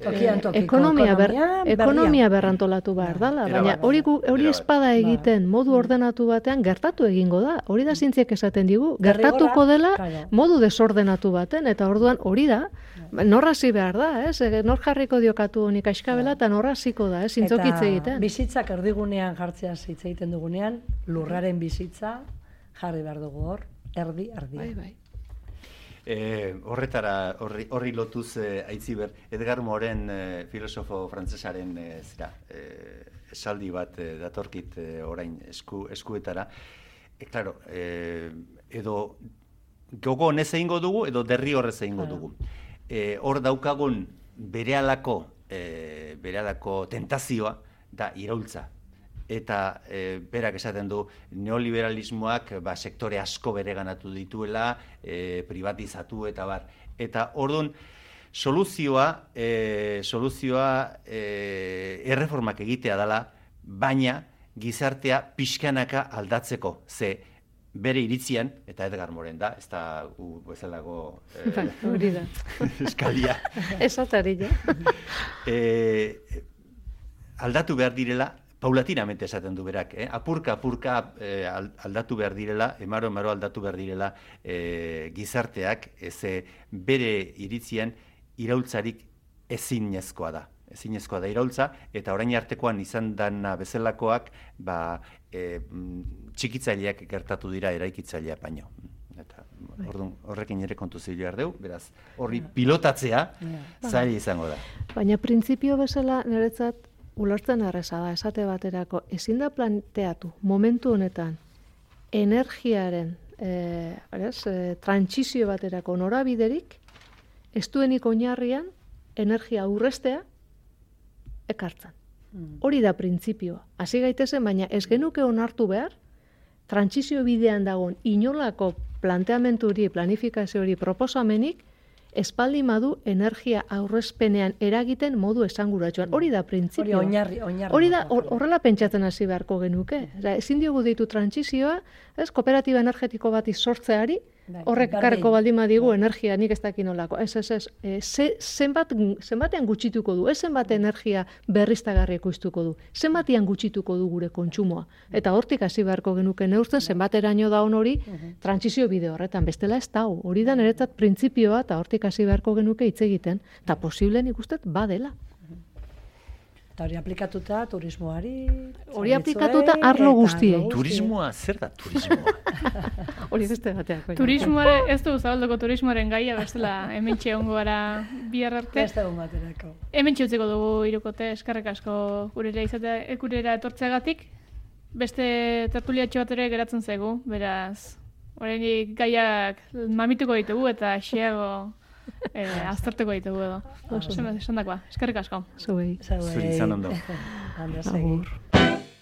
Speaker 8: Bai.
Speaker 9: Tokian
Speaker 8: Eh,
Speaker 9: tokiko
Speaker 8: ekonomia, ber,
Speaker 9: ekonomia
Speaker 8: berrantolatu behar dala, baina hori hori espada egiten modu ordenatu batean gertatu egingo da. Hori da zientziak esaten digu, gertatuko dela modu desordenatu baten eta orduan hori da. Nor hasi behar da, ez? E, Nor jarriko diokatu honik aiskabela eta nor hasiko da, ez? Zintzokitze egiten.
Speaker 9: bizitzak erdigunean jartzea hitz egiten dugunean, lurraren bizitza jarri behar dugu hor, erdi, erdi.
Speaker 8: Bai, bai.
Speaker 7: E, horretara, horri, horri lotuz e, aitziber, Edgar Moren e, filosofo frantsesaren e, zera, e, esaldi bat e, datorkit e, orain esku, eskuetara. E, claro, e, edo gogo honez egingo dugu, edo derri horrez egingo dugu. E, hor daukagun berehalako, e, berehalako tentazioa da iraultza. Eta e, berak esaten du neoliberalismoak ba, sektore asko bereganatu dituela, e, privatizatu eta bar. Eta ordun soluzioa, e, soluzioa e, erreformak egitea dela, baina gizartea pixkanaka aldatzeko. Ze bere iritzian, eta Edgar Moren da, ez da gu bezalago e,
Speaker 8: Bai, hori da.
Speaker 7: eskalia,
Speaker 8: Esatari, ja.
Speaker 7: e, aldatu behar direla, paulatinamente esaten du berak, eh? apurka, apurka eh, al- aldatu behar direla, emaro, emaro aldatu behar direla eh, gizarteak, ez bere iritzian iraultzarik ezinezkoa da. Ezinezkoa da iraultza, eta orain artekoan izan dana bezalakoak, ba, e, mm, txikitzaileak gertatu dira eraikitzailea baino. Eta, Orduan, horrekin ere kontu zilu dugu, beraz, horri pilotatzea zaila izango da.
Speaker 8: Baina printzipio bezala niretzat ulertzen erreza da, esate baterako, ezin da planteatu momentu honetan energiaren e, ez, e, trantsizio baterako norabiderik, ez duenik oinarrian energia aurrestea ekartzen. Hori da printzipioa. Hasi gaitezen, baina ez genuke onartu behar, trantsizio bidean dagoen inolako planteamentu hori, planifikazio hori proposamenik, espaldi madu energia aurrezpenean eragiten modu esanguratsuan. Hori da
Speaker 9: Hori
Speaker 8: printzipioa.
Speaker 9: oinarri, oinarri.
Speaker 8: Hori da, hor- horrela pentsatzen hasi beharko genuke. Ezin diogu deitu trantsizioa, ez, kooperatiba energetiko bat sortzeari, horrek
Speaker 9: berdin.
Speaker 8: karreko baldin badigu energia nik ez dakin nolako. Ez, ez, ez, e, ze, zenbat, zenbatean gutxituko du, ez zenbat energia berriztagarri ekoiztuko du, zenbatean gutxituko du gure kontsumoa. Eta hortik hasi beharko genuke neurtzen zenbateraino da on hori trantsizio bide horretan, bestela ez da hori da niretzat printzipioa eta hortik hasi beharko genuke hitz egiten, eta posible nik uste badela.
Speaker 9: Eta hori aplikatuta turismoari...
Speaker 8: Hori aplikatuta arlo guztiei.
Speaker 7: Turismoa, zer da turismoa?
Speaker 8: Hori beste bateak. baina.
Speaker 6: Turismoare, ez du zabaldoko turismoaren gaia, bestela hemen ongo gara bihar arte.
Speaker 9: Beste egun baterako.
Speaker 6: Hemen utziko dugu irukote, eskarrek asko gurera izatea, e, gurera etortzeagatik. Beste tertuliatxo bat ere geratzen zaigu, beraz, oraindik gaiak mamituko ditugu eta xeago eh, aztertuko ditugu edo. Esan esan dakoa, eskerrik asko.
Speaker 8: Zuei.
Speaker 7: Zuri izan
Speaker 9: ondo. Segi.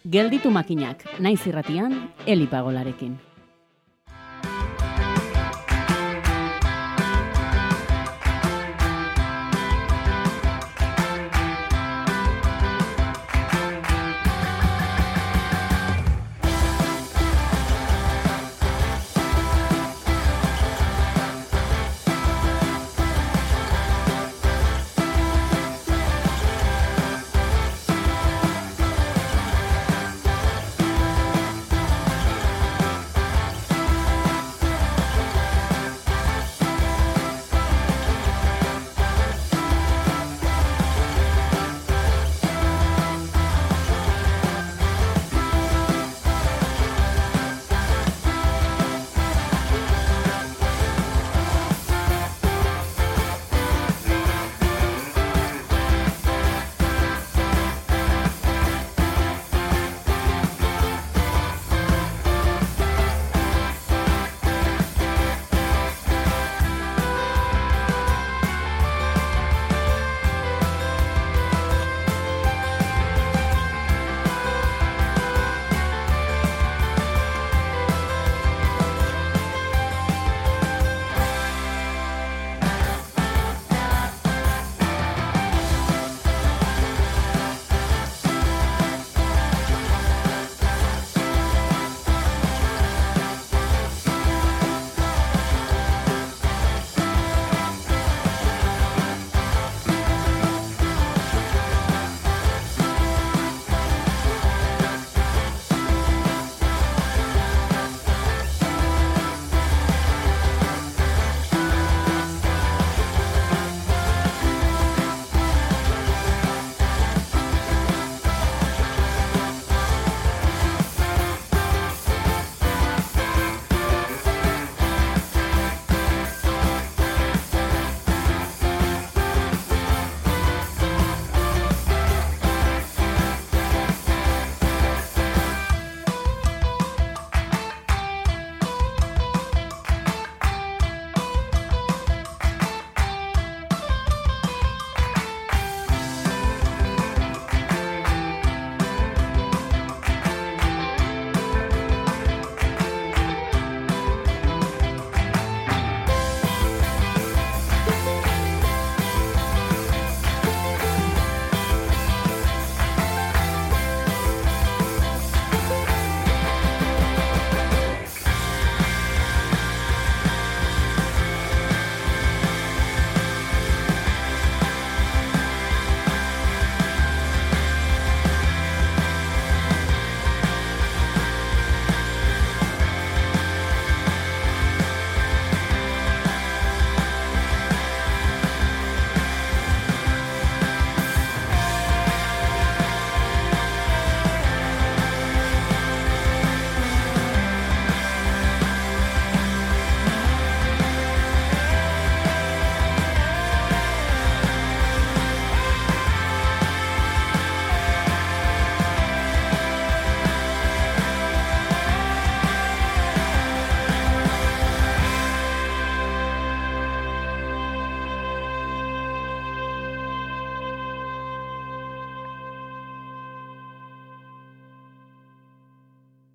Speaker 10: Gelditu makinak, naiz irratian, Eli Pagolarekin.